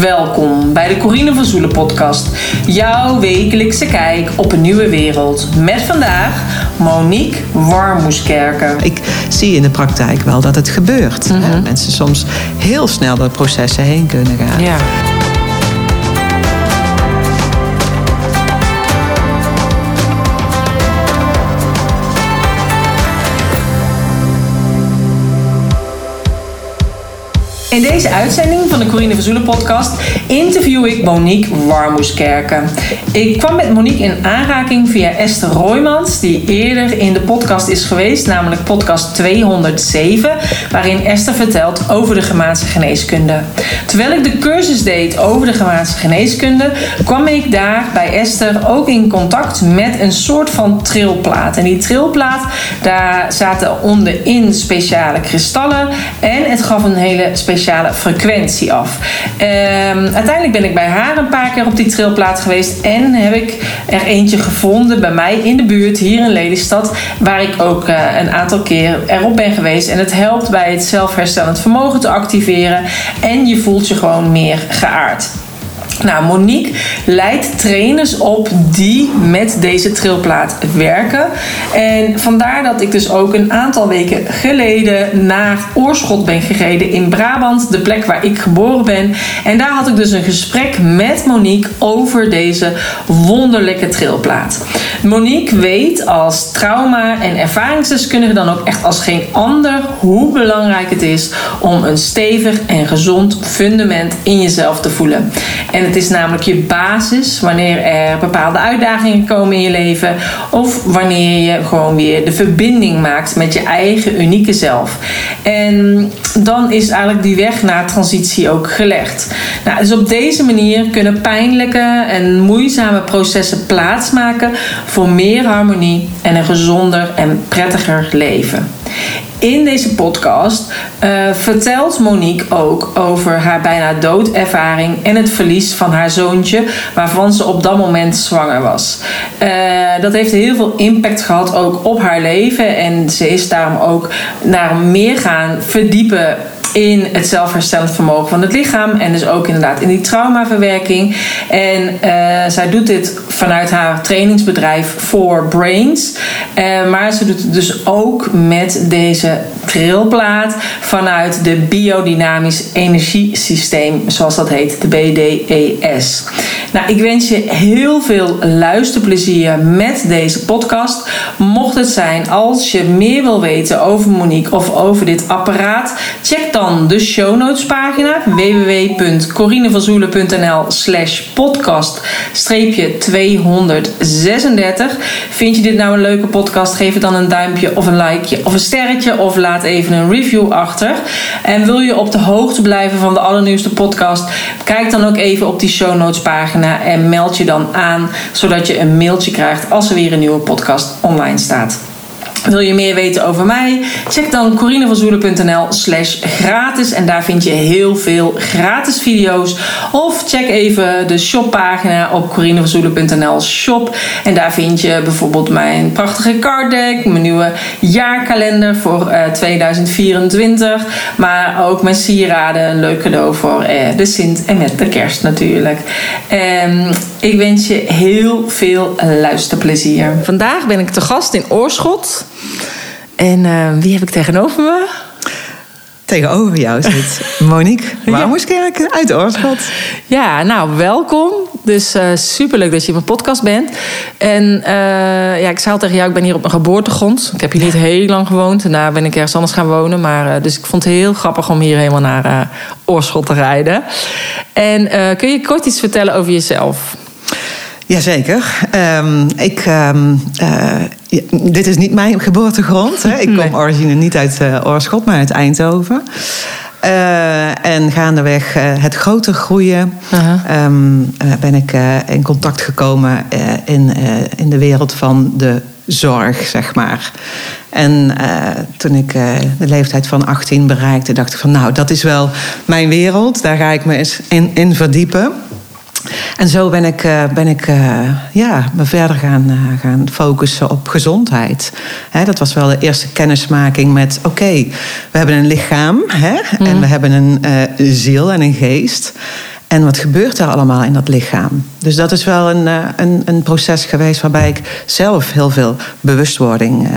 Welkom bij de Corine van Zoelen podcast. Jouw wekelijkse kijk op een nieuwe wereld. Met vandaag Monique Warmoeskerken. Ik zie in de praktijk wel dat het gebeurt. Hè. Mensen soms heel snel door processen heen kunnen gaan. Ja. In deze uitzending van de Corine van Zoelen podcast interview ik Monique Warmoeskerken. Ik kwam met Monique in aanraking via Esther Roymans, die eerder in de podcast is geweest, namelijk podcast 207, waarin Esther vertelt over de Gemaanse geneeskunde. Terwijl ik de cursus deed over de Gemaanse geneeskunde, kwam ik daar bij Esther ook in contact met een soort van trilplaat. En die trilplaat, daar zaten onderin speciale kristallen en het gaf een hele speciale frequentie af. Ehm, uiteindelijk ben ik bij haar een paar keer op die trilplaat geweest en heb ik er eentje gevonden bij mij in de buurt, hier in Lelystad, waar ik ook eh, een aantal keer erop ben geweest. En het helpt bij het zelfherstellend vermogen te activeren en je voelt je gewoon meer geaard. Nou, Monique leidt trainers op die met deze trilplaat werken. En vandaar dat ik dus ook een aantal weken geleden naar Oorschot ben gereden in Brabant, de plek waar ik geboren ben. En daar had ik dus een gesprek met Monique over deze wonderlijke trilplaat. Monique weet als trauma- en ervaringsdeskundige dan ook echt als geen ander hoe belangrijk het is om een stevig en gezond fundament in jezelf te voelen. En het is namelijk je basis wanneer er bepaalde uitdagingen komen in je leven of wanneer je gewoon weer de verbinding maakt met je eigen unieke zelf. En dan is eigenlijk die weg naar transitie ook gelegd. Nou, dus op deze manier kunnen pijnlijke en moeizame processen plaatsmaken voor meer harmonie en een gezonder en prettiger leven. In deze podcast eh, vertelt Monique ook over haar bijna doodervaring en het verlies van haar zoontje, waarvan ze op dat moment zwanger was. Eh, dat heeft heel veel impact gehad ook op haar leven en ze is daarom ook naar meer gaan verdiepen in het zelfherstellend vermogen van het lichaam en dus ook inderdaad in die traumaverwerking. En eh, zij doet dit vanuit haar trainingsbedrijf For Brains. Eh, maar ze doet het dus ook met deze trilplaat vanuit de biodynamisch energiesysteem, zoals dat heet, de BDES. Nou, ik wens je heel veel luisterplezier met deze podcast. Mocht het zijn als je meer wil weten over Monique of over dit apparaat, check dan de show notes pagina www.corinevanzoelen.nl slash podcast 236. Vind je dit nou een leuke podcast? Geef het dan een duimpje of een likeje of een sterretje of laat even een review achter. En wil je op de hoogte blijven van de allernieuwste podcast? Kijk dan ook even op die show notes pagina en meld je dan aan zodat je een mailtje krijgt als er weer een nieuwe podcast online staat. Wil je meer weten over mij? Check dan corinevanzoelen.nl slash gratis. En daar vind je heel veel gratis video's. Of check even de shoppagina op corinevanzoelen.nl shop. En daar vind je bijvoorbeeld mijn prachtige card deck. Mijn nieuwe jaarkalender voor eh, 2024. Maar ook mijn sieraden. Een leuk cadeau voor eh, de Sint en met de kerst natuurlijk. Ehm, ik wens je heel veel luisterplezier. Vandaag ben ik te gast in Oorschot. En eh, wie heb ik tegenover me? Tegenover jou zit Monique Warmoeskerken uit Oorschot. Ja, nou, welkom. Dus eh superleuk dat je in mijn podcast bent. En eh, ja, ik zei al tegen jou, ik ben hier op mijn geboortegrond. Ik heb hier niet heel lang gewoond. Daarna ben ik ergens anders gaan wonen. Maar, dus ik vond het heel grappig om hier helemaal naar Oorschot te rijden. En kun je kort iets vertellen over jezelf? Jazeker. Ehm ik, ehm, eh, ja, dit is niet mijn geboortegrond. Hè. Ik kom origine niet uit eh, Oorschot, maar uit Eindhoven. Eh, en gaandeweg het groter groeien ehm, eh, ben ik in contact gekomen in, in de wereld van de zorg, zeg maar. En toen ik de leeftijd van 18 bereikte, dacht ik van nou, dat is wel mijn wereld. Daar ga ik me eens in, in verdiepen. En zo ben ik, eh, ben ik eh, ja, me verder gaan, eh, gaan focussen op gezondheid. Hè, dat was wel de eerste kennismaking met... oké, we hebben een lichaam hè, en we hebben een ziel en een geest. En wat gebeurt er allemaal in dat lichaam? Dus dat is wel een, een, een proces geweest waarbij ik zelf heel veel bewustwording uh,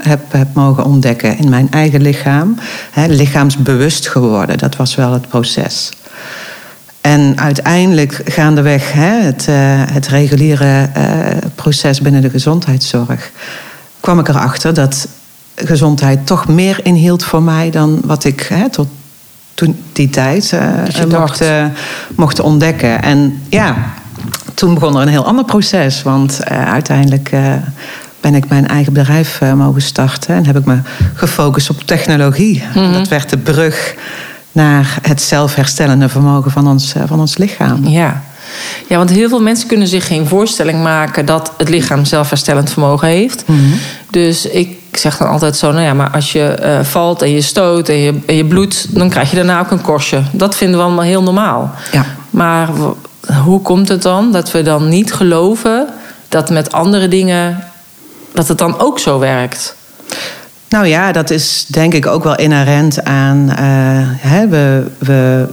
heb, heb mogen ontdekken in mijn eigen lichaam. Lichaamsbewust geworden, dat was wel het proces. En uiteindelijk gaandeweg hè, het, uh, het reguliere proces binnen de gezondheidszorg kwam ik erachter dat gezondheid toch meer inhield voor mij dan wat ik hè, tot toen die tijd uh, mocht, mocht ontdekken. En ja, toen begon er een heel ander proces. Want uiteindelijk ben ik mijn eigen bedrijf mogen starten. En heb ik me gefocust op technologie. Mm-hmm. Dat werd de brug naar het zelfherstellende vermogen van ons, van ons lichaam. Ja. Ja, want heel veel mensen kunnen zich geen voorstelling maken dat het lichaam zelfherstellend vermogen heeft. Mm-hmm. Dus ik zeg dan altijd zo, nou ja, maar als je uh, valt en je stoot en je, en je bloedt, dan krijg je daarna ook een korstje. Dat vinden we allemaal heel normaal. Ja. Maar hoe komt het dan dat we dan niet geloven dat met andere dingen, dat het dan ook zo werkt? Nou ja, dat is denk ik ook wel inherent aan. Uh, hè, we, we,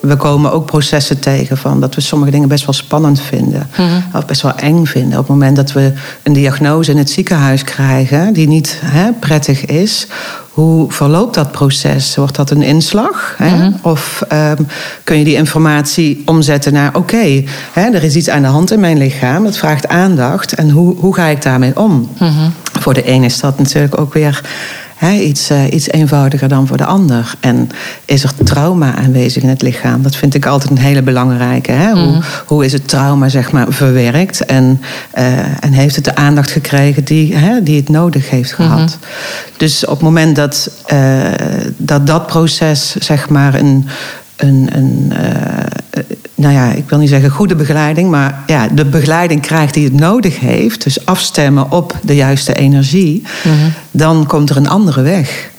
we komen ook processen tegen van dat we sommige dingen best wel spannend vinden. Mhm. Of best wel eng vinden. Op het moment dat we een diagnose in het ziekenhuis krijgen die niet hè, prettig is. Hoe verloopt dat proces? Wordt dat een inslag? Hè? Mhm. Of um, kun je die informatie omzetten naar: oké, okay, er is iets aan de hand in mijn lichaam, dat vraagt aandacht. En hoe, hoe ga ik daarmee om? Mhm. Voor de ene is dat natuurlijk ook weer iets, uh, iets eenvoudiger dan voor de ander. En is er trauma aanwezig in het lichaam? Dat vind ik altijd een hele belangrijke. Hè? Hoe, mhm. hoe is het trauma zeg maar, verwerkt? En, uh, en heeft het de aandacht gekregen die, hè, die het nodig heeft gehad? Mhm. Dus op het moment dat, uh, dat dat proces zeg maar een een, een uh, nou ja, ik wil niet zeggen goede begeleiding, maar ja, de begeleiding krijgt die het nodig heeft, dus afstemmen op de juiste energie, mhm. dan komt er een andere weg.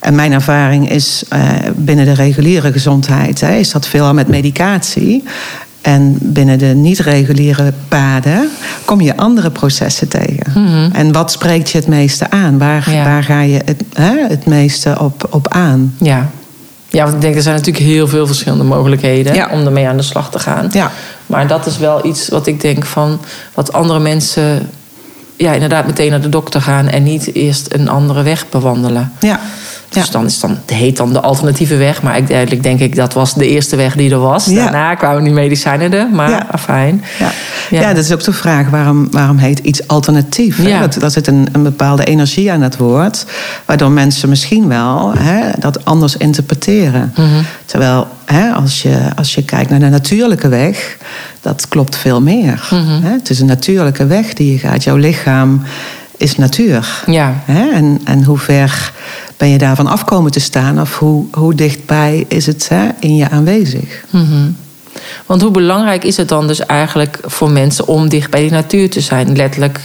En mijn ervaring is uh, binnen de reguliere gezondheid, hè, is dat veelal met medicatie. En binnen de niet-reguliere paden kom je andere processen tegen. Mhm. En wat spreekt je het meeste aan? Waar, waar ga je het, hè, het meeste op, op aan? Ja, ja, want ik denk er zijn natuurlijk heel veel verschillende mogelijkheden om ermee aan de slag te gaan. Ja. Maar dat is wel iets wat ik denk van wat andere mensen ja, inderdaad meteen naar de dokter gaan en niet eerst een andere weg bewandelen. Ja. Dus dan is dan, heet dan de alternatieve weg. Maar eigenlijk denk ik dat was de eerste weg die er was. Daarna kwamen die medicijnen er. Maar ja. fijn. Ja. Ja. dat is ook de vraag. Waarom, waarom heet iets alternatief? Ja. Dat, dat zit een, een bepaalde energie aan het woord. Waardoor mensen misschien wel hè, dat anders interpreteren. Mhm. Terwijl hè, als, je, als je kijkt naar de natuurlijke weg... dat klopt veel meer. Mhm. Het is een natuurlijke weg die je gaat. Jouw lichaam is natuur. Ja. En, en hoe ver ben je daarvan afkomen te staan? Of hoe, hoe dichtbij is het hè, in je aanwezig? Mm Want hoe belangrijk is het dan dus eigenlijk voor mensen om dicht bij die natuur te zijn? Letterlijk,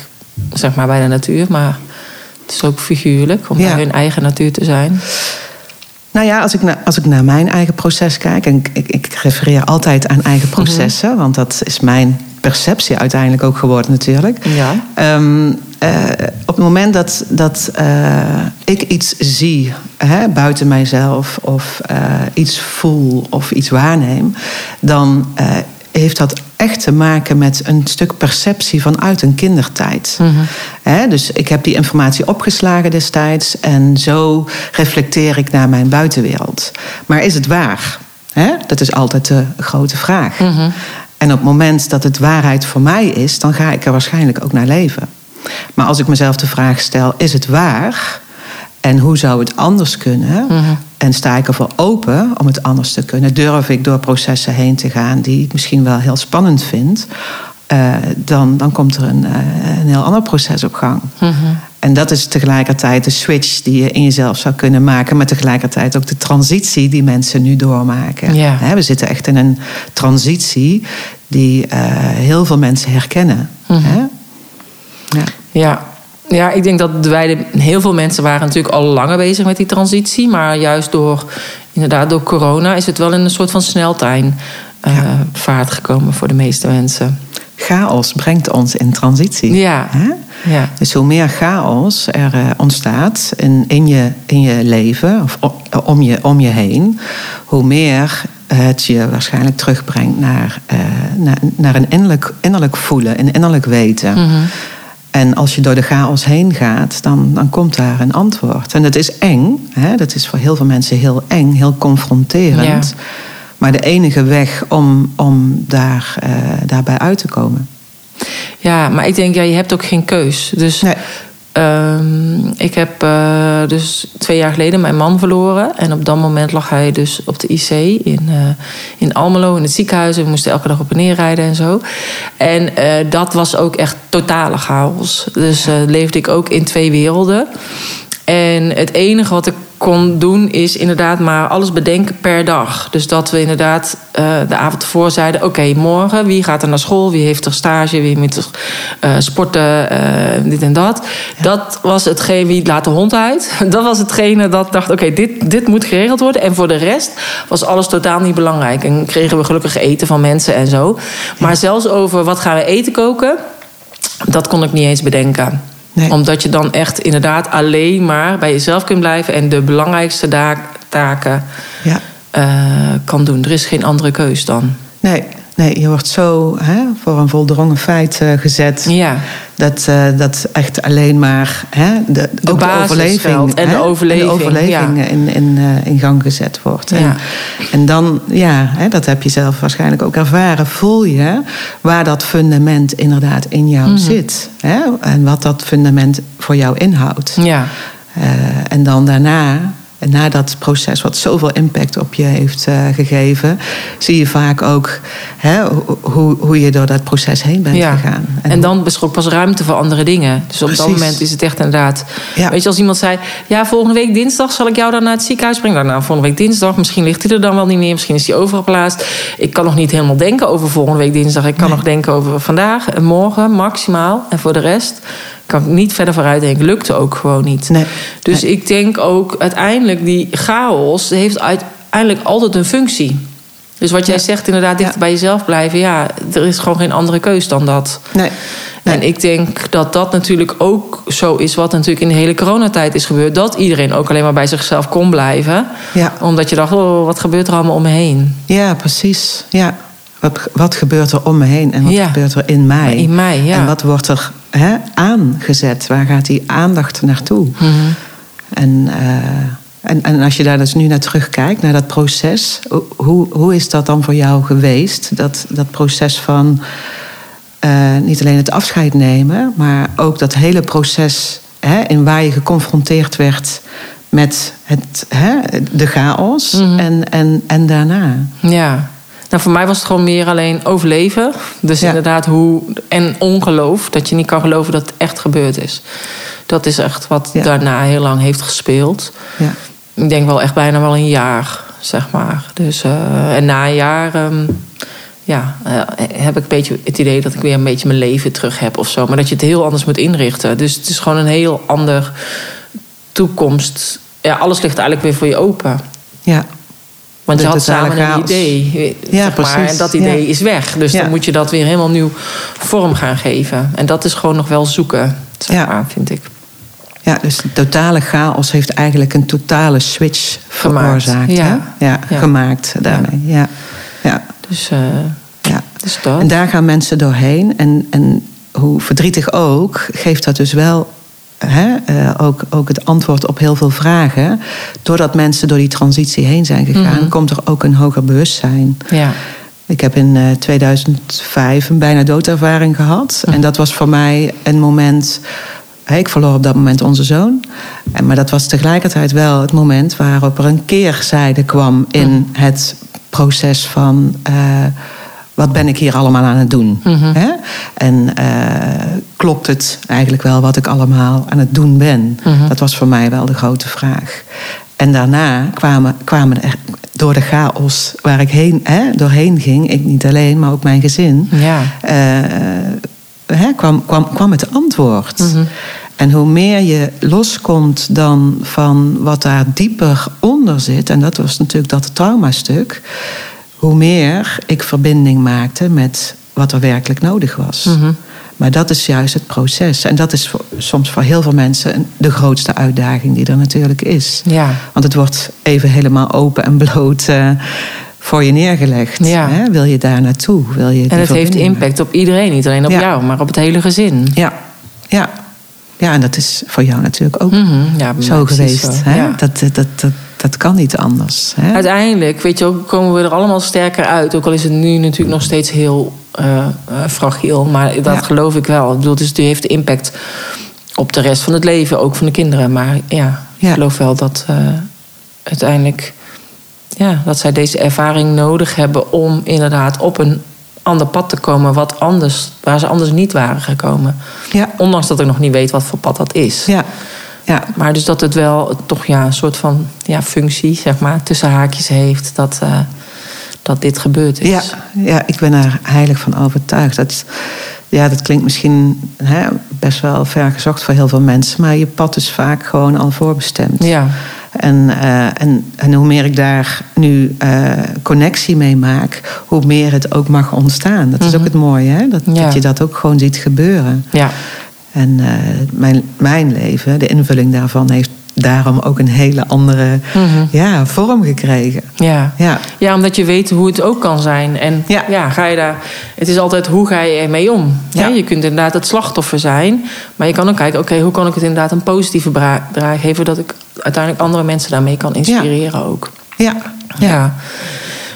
zeg maar bij de natuur, maar het is ook figuurlijk om bij hun eigen natuur te zijn. Nou ja, als ik, naar, als ik naar mijn eigen proces kijk, en ik, ik refereer altijd aan eigen mhm. processen, want dat is mijn perceptie uiteindelijk ook geworden natuurlijk. Ja. Ehm, eh, op het moment dat, dat uh, ik iets zie hè, buiten mijzelf of uh, iets voel of iets waarneem, dan heeft dat echt te maken met een stuk perceptie vanuit een kindertijd. Mm dus ik heb die informatie opgeslagen destijds en zo reflecteer ik naar mijn buitenwereld. Maar is het waar? He? Dat is altijd de grote vraag. Mm En op het moment dat het waarheid voor mij is, dan ga ik er waarschijnlijk ook naar leven. Maar als ik mezelf de vraag stel: is het waar? En hoe zou het anders kunnen? Mhm. En sta ik ervoor open om het anders te kunnen? Durf ik door processen heen te gaan die ik misschien wel heel spannend vind? Uh, dan, dan komt er een, uh, een heel ander proces op gang. Mhm. En dat is tegelijkertijd de switch die je in jezelf zou kunnen maken, maar tegelijkertijd ook de transitie die mensen nu doormaken. Ja. we zitten echt in een transitie die uh, heel veel mensen herkennen. Mm ja. ja. Ja, ik denk dat wij, heel veel mensen waren natuurlijk al langer bezig met die transitie. Maar juist door, inderdaad, door corona is het wel in een soort van sneltrein uh, vaart gekomen voor de meeste mensen. Chaos brengt ons in transitie. Ja. Hè? Ja. Dus hoe meer chaos er uh, ontstaat in, in, je, in je leven of om je, om je heen, hoe meer het je waarschijnlijk terugbrengt naar, uh, naar, naar een innerlijk, innerlijk voelen, een innerlijk weten. Mhm. En als je door de chaos heen gaat, dan, dan komt daar een antwoord. En dat is eng. Hè? Dat is voor heel veel mensen heel eng, heel confronterend. Ja. Maar de enige weg om, om daar, uh, daarbij uit te komen. Ja, maar ik denk, ja, je hebt ook geen keus. Dus Nee. Ehm, ik heb uh, dus twee jaar geleden mijn man verloren. En op dat moment lag hij dus op de IC in, uh, in Almelo, in het ziekenhuis. En we moesten elke dag op en neer rijden en zo. En uh, dat was ook echt totale chaos. Dus leefde ik ook in twee werelden. En het enige wat ik kon doen is inderdaad maar alles bedenken per dag. Dus dat we inderdaad uh, de avond ervoor zeiden... oké, okay, morgen, wie gaat er naar school? Wie heeft er stage? Wie moet er uh, sporten? Uh, dit en dat. Ja. Dat was hetgeen, wie laat de hond uit? Dat was hetgene dat dacht, oké, okay, dit, dit moet geregeld worden. En voor de rest was alles totaal niet belangrijk. En kregen we gelukkig eten van mensen en zo. Maar zelfs over wat gaan we eten koken... dat kon ik niet eens bedenken. Nee. Omdat je dan echt inderdaad alleen maar bij jezelf kunt blijven en de belangrijkste taken ja. uh, kan doen. Er is geen andere keus dan. Nee, nee je wordt zo hè, voor een voldrongen feit uh, gezet. Ja. Dat, uh, dat echt alleen maar hè, de, de, ook de overleving, en hè, de overleving, en de overleving ja. in, in, in gang gezet wordt. En, ja. en dan, ja, hè, dat heb je zelf waarschijnlijk ook ervaren, voel je waar dat fundament inderdaad in jou Mhm. zit. Hè, en wat dat fundament voor jou inhoudt. Ja. En dan daarna, na dat proces wat zoveel impact op je heeft uh, gegeven, zie je vaak ook hè, hoe, hoe je door dat proces heen bent ja. gegaan. En, en dan is er ook pas ruimte voor andere dingen. Dus op Precies. dat moment is het echt inderdaad. Ja. Weet je, als iemand zei: Ja, volgende week dinsdag zal ik jou dan naar het ziekenhuis brengen. Nou, volgende week dinsdag, misschien ligt hij er dan wel niet meer, misschien is hij overgeplaatst. Ik kan nog niet helemaal denken over volgende week dinsdag. Ik kan Nee. nog denken over vandaag en morgen maximaal. En voor de rest kan ik niet verder vooruit denken. Lukte ook gewoon niet. Nee. Dus Nee. ik denk ook uiteindelijk die chaos heeft uiteindelijk altijd een functie. Dus wat jij Ja. zegt, inderdaad, dichter Ja. bij jezelf blijven. Ja, er is gewoon geen andere keus dan dat. Nee. En ik denk dat dat natuurlijk ook zo is wat natuurlijk in de hele coronatijd is gebeurd. Dat iedereen ook alleen maar bij zichzelf kon blijven. Ja. Omdat je dacht, oh, wat gebeurt er allemaal om me heen? ja, precies. Ja. Wat, wat gebeurt er om me heen en wat Ja. gebeurt er in mij? In mij, ja. En wat wordt er hè, aangezet? Waar gaat die aandacht naartoe? Mhm. En, eh, en, en als je daar dus nu naar terugkijkt, naar dat proces, hoe, hoe is dat dan voor jou geweest? Dat, dat proces van eh, niet alleen het afscheid nemen, maar ook dat hele proces hè, in waar je geconfronteerd werd met het, hè, de chaos Mhm. en, en, en daarna. Ja. Nou, voor mij was het gewoon meer alleen overleven. Dus Ja. inderdaad hoe... En ongeloof. Dat je niet kan geloven dat het echt gebeurd is. Dat is echt wat Ja. daarna heel lang heeft gespeeld. Ja. Ik denk wel echt bijna wel een jaar, zeg maar. Dus, eh, en na een jaar... ehm, ja, eh, heb ik een beetje het idee dat ik weer een beetje mijn leven terug heb of zo. Maar dat je het heel anders moet inrichten. Dus het is gewoon een heel ander toekomst. Ja, alles ligt eigenlijk weer voor je open. Ja. Want je had samen een chaos. idee. Ja, zeg maar, precies. en dat idee Ja. is weg. Dus Ja. dan moet je dat weer helemaal nieuw vorm gaan geven. En dat is gewoon nog wel zoeken, zeg Ja. maar, vind ik. Ja, dus de totale chaos heeft eigenlijk een totale switch Gemaakt, veroorzaakt. ja. Ja, Ja. gemaakt daarmee. Ja. Ja. Dus, eh Ja. dus dat. En daar gaan mensen doorheen. En, en hoe verdrietig ook, geeft dat dus wel hè, eh, ook, ook het antwoord op heel veel vragen. Doordat mensen door die transitie heen zijn gegaan, Mhm. komt er ook een hoger bewustzijn. Ja. Ik heb in eh, 2005 een bijna doodervaring gehad. Mhm. En dat was voor mij een moment. Ik verloor op dat moment onze zoon. En, maar dat was tegelijkertijd wel het moment waarop er een keerzijde kwam in Mhm. het proces van. eh, wat ben ik hier allemaal aan het doen? Mhm. Hè? En eh, klopt het eigenlijk wel wat ik allemaal aan het doen ben? Mhm. Dat was voor mij wel de grote vraag. En daarna kwamen, kwamen er door de chaos waar ik heen, hè, doorheen ging, ik niet alleen, maar ook mijn gezin, Ja. eh, hè, kwam, kwam, kwam het antwoord. Mhm. En hoe meer je loskomt dan van wat daar dieper onder zit, en dat was natuurlijk dat traumastuk, hoe meer ik verbinding maakte met wat er werkelijk nodig was. Mhm. Maar dat is juist het proces. En dat is voor, soms voor heel veel mensen de grootste uitdaging die er natuurlijk is. Ja. Want het wordt even helemaal open en bloot eh, voor je neergelegd. Ja. Hè? Wil je daar naartoe? Wil je En het heeft impact op iedereen, niet alleen op Ja. jou, maar op het hele gezin. Ja, ja. Ja, en dat is voor jou natuurlijk ook Mhm, ja, zo geweest. zo, Hè? Dat, dat, dat, dat, kan niet anders. Hè? Uiteindelijk, weet je komen we er allemaal sterker uit. Ook al is het nu natuurlijk nog steeds heel eh, fragiel. Maar dat Ja. geloof ik wel. Ik bedoel, dus die heeft impact op de rest van het leven, ook van de kinderen. Maar ja, ik Ja. geloof wel dat eh, uiteindelijk... Ja, dat zij deze ervaring nodig hebben om inderdaad op een ander pad te komen. Wat anders, waar ze anders niet waren gekomen. Ja, Ondanks dat ik nog niet weet wat voor pad dat is. ja, ja. Maar dus dat het wel toch ja, een soort van ja, functie, zeg maar, tussen haakjes heeft. Dat, eh, dat dit gebeurd is. Ja, ja, ik ben er heilig van overtuigd. Dat, ja, dat klinkt misschien hè, best wel ver gezocht voor heel veel mensen. Maar je pad is vaak gewoon al voorbestemd. Ja. En, eh, en, en hoe meer ik daar nu eh, connectie mee maak, hoe meer het ook mag ontstaan. Dat is ook het mooie, hè? Dat, Ja. dat je dat ook gewoon ziet gebeuren. Ja. En eh, mijn, mijn leven, de invulling daarvan, heeft daarom ook een hele andere Mhm. ja, vorm gekregen. Ja. Ja. ja, omdat je weet hoe het ook kan zijn. En ja. Ja. ga je daar. Het is altijd hoe ga je ermee om? Ja. Ja. Je kunt inderdaad het slachtoffer zijn. Maar je kan ook kijken, oké, hoe kan ik het inderdaad een positieve draai geven. Dat ik uiteindelijk andere mensen daarmee kan inspireren ook. Ja, Ja.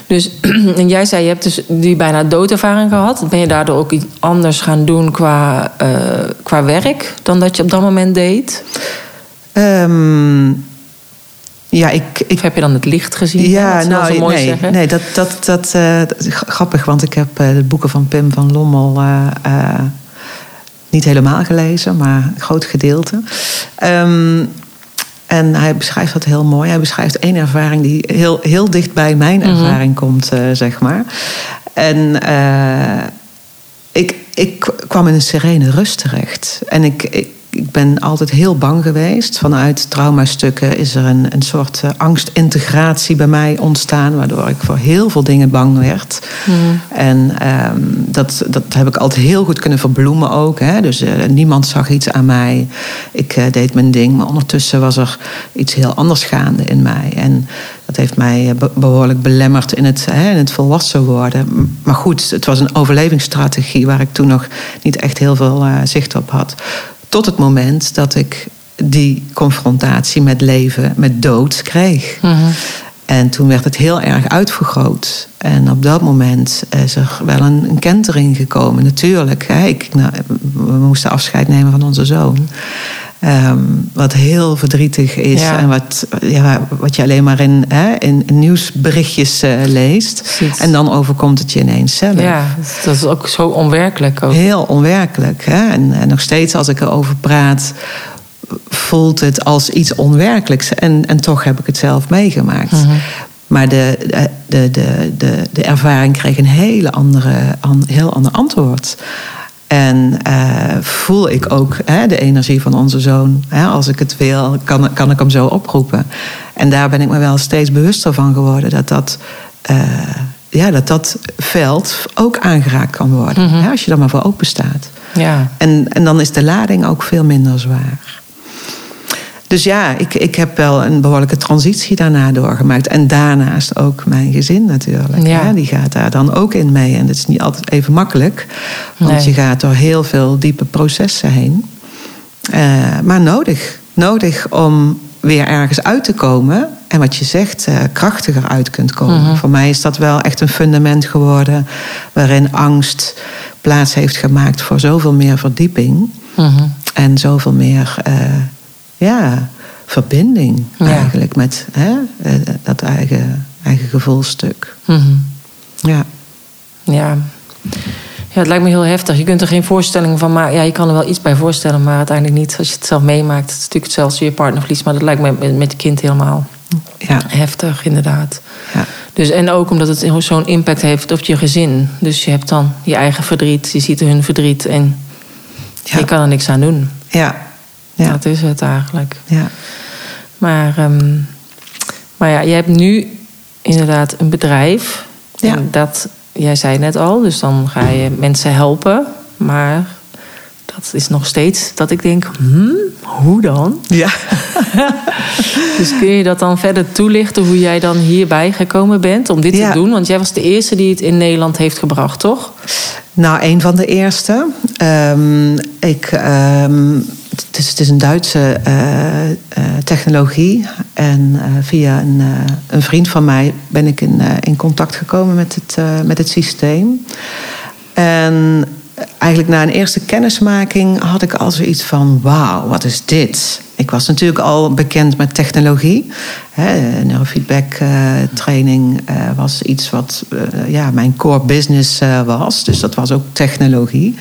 Dus, en jij zei, je hebt dus die bijna doodervaring gehad. Ben je daardoor ook iets anders gaan doen qua, eh, qua werk dan dat je op dat moment deed? Ehm, ja, ik, Of ik heb je dan het licht gezien? Ja, nou, zo mooi nee, zeggen. nee, dat, dat, dat, eh, dat is grappig, want ik heb eh, de boeken van Pim van Lommel niet helemaal gelezen, maar een groot gedeelte. Ehm, en hij beschrijft dat heel mooi. Hij beschrijft één ervaring die heel, heel dicht bij mijn Mhm. ervaring komt, eh, zeg maar. En eh, ik, ik kwam in een serene rust terecht. En ik, ik, ik ben altijd heel bang geweest. Vanuit traumastukken is er een, een soort eh, angstintegratie bij mij ontstaan, waardoor ik voor heel veel dingen bang werd. En ehm, dat, dat heb ik altijd heel goed kunnen verbloemen ook. Hè? Dus eh, niemand zag iets aan mij. Ik eh, deed mijn ding, maar ondertussen was er iets heel anders gaande in mij. En dat heeft mij eh, be- behoorlijk belemmerd in het, hè, in het volwassen worden. Maar goed, het was een overlevingsstrategie waar ik toen nog niet echt heel veel zicht op had. Tot het moment dat ik die confrontatie met leven, met dood kreeg. Mhm. En toen werd het heel erg uitvergroot. En op dat moment is er wel een, een kentering gekomen. Natuurlijk, hè. Ik, nou, we moesten afscheid nemen van onze zoon. Ehm, wat heel verdrietig is. Ja. En wat, ja, wat je alleen maar in, hè, in nieuwsberichtjes eh, leest. Precies. En dan overkomt het je ineens zelf. Ja, dat is ook zo onwerkelijk. Ook. Heel onwerkelijk. Hè? En, en nog steeds als ik erover praat, voelt het als iets onwerkelijks. En, en toch heb ik het zelf meegemaakt. Maar de, de, de, de, de ervaring kreeg een hele andere, an, heel ander antwoord. En eh, voel ik ook hè, de energie van onze zoon. Hè, als ik het wil, kan, kan ik hem zo oproepen. En daar ben ik me wel steeds bewuster van geworden dat dat. eh, ja, dat dat veld ook aangeraakt kan worden. hè, als je er maar voor open staat. Ja. En, en dan is de lading ook veel minder zwaar. Dus ja, ik, ik heb wel een behoorlijke transitie daarna doorgemaakt. En daarnaast ook mijn gezin natuurlijk. Ja. Die gaat daar dan ook in mee. En dat is niet altijd even makkelijk. Want Nee. je gaat door heel veel diepe processen heen. Eh, maar nodig. Nodig om weer ergens uit te komen. En wat je zegt, eh, krachtiger uit kunt komen. Voor mij is dat wel echt een fundament geworden. Waarin angst plaats heeft gemaakt voor zoveel meer verdieping. Mhm. En zoveel meer eh, ja, verbinding Ja. eigenlijk met hè, eh, dat eigen, eigen gevoelstuk. Mhm. Ja. Ja. ja, het lijkt me heel heftig. Je kunt er geen voorstelling van maken. Ja, je kan er wel iets bij voorstellen, maar uiteindelijk niet. Als je het zelf meemaakt, het is natuurlijk hetzelfde als je partner verliest. Maar dat lijkt me met, met je kind helemaal Ja. heftig, inderdaad. Ja. Dus, en ook omdat het zo'n impact heeft op je gezin. Dus je hebt dan je eigen verdriet, je ziet hun verdriet en Ja. je kan er niks aan doen. Ja. Ja. Dat is het eigenlijk. Ja. Maar, ehm, maar ja, je hebt nu inderdaad een bedrijf. Ja. En dat, jij zei net al, dus dan ga je mensen helpen. Maar dat is nog steeds dat ik denk, hmm, hoe dan? Ja. dus kun je dat dan verder toelichten hoe jij dan hierbij gekomen bent om dit te doen? Want jij was de eerste die het in Nederland heeft gebracht, toch? Nou, een van de eerste. Um, ik, um, het, is, een Duitse uh, uh, technologie. En uh, via een, een, vriend van mij ben ik in, in contact gekomen met het, met het systeem. En eigenlijk na een eerste kennismaking had ik al zoiets van: wauw, wat is dit? Ik was natuurlijk al bekend met technologie. Hè, neurofeedback training was iets wat ja, mijn core business was. Dus dat was ook technologie.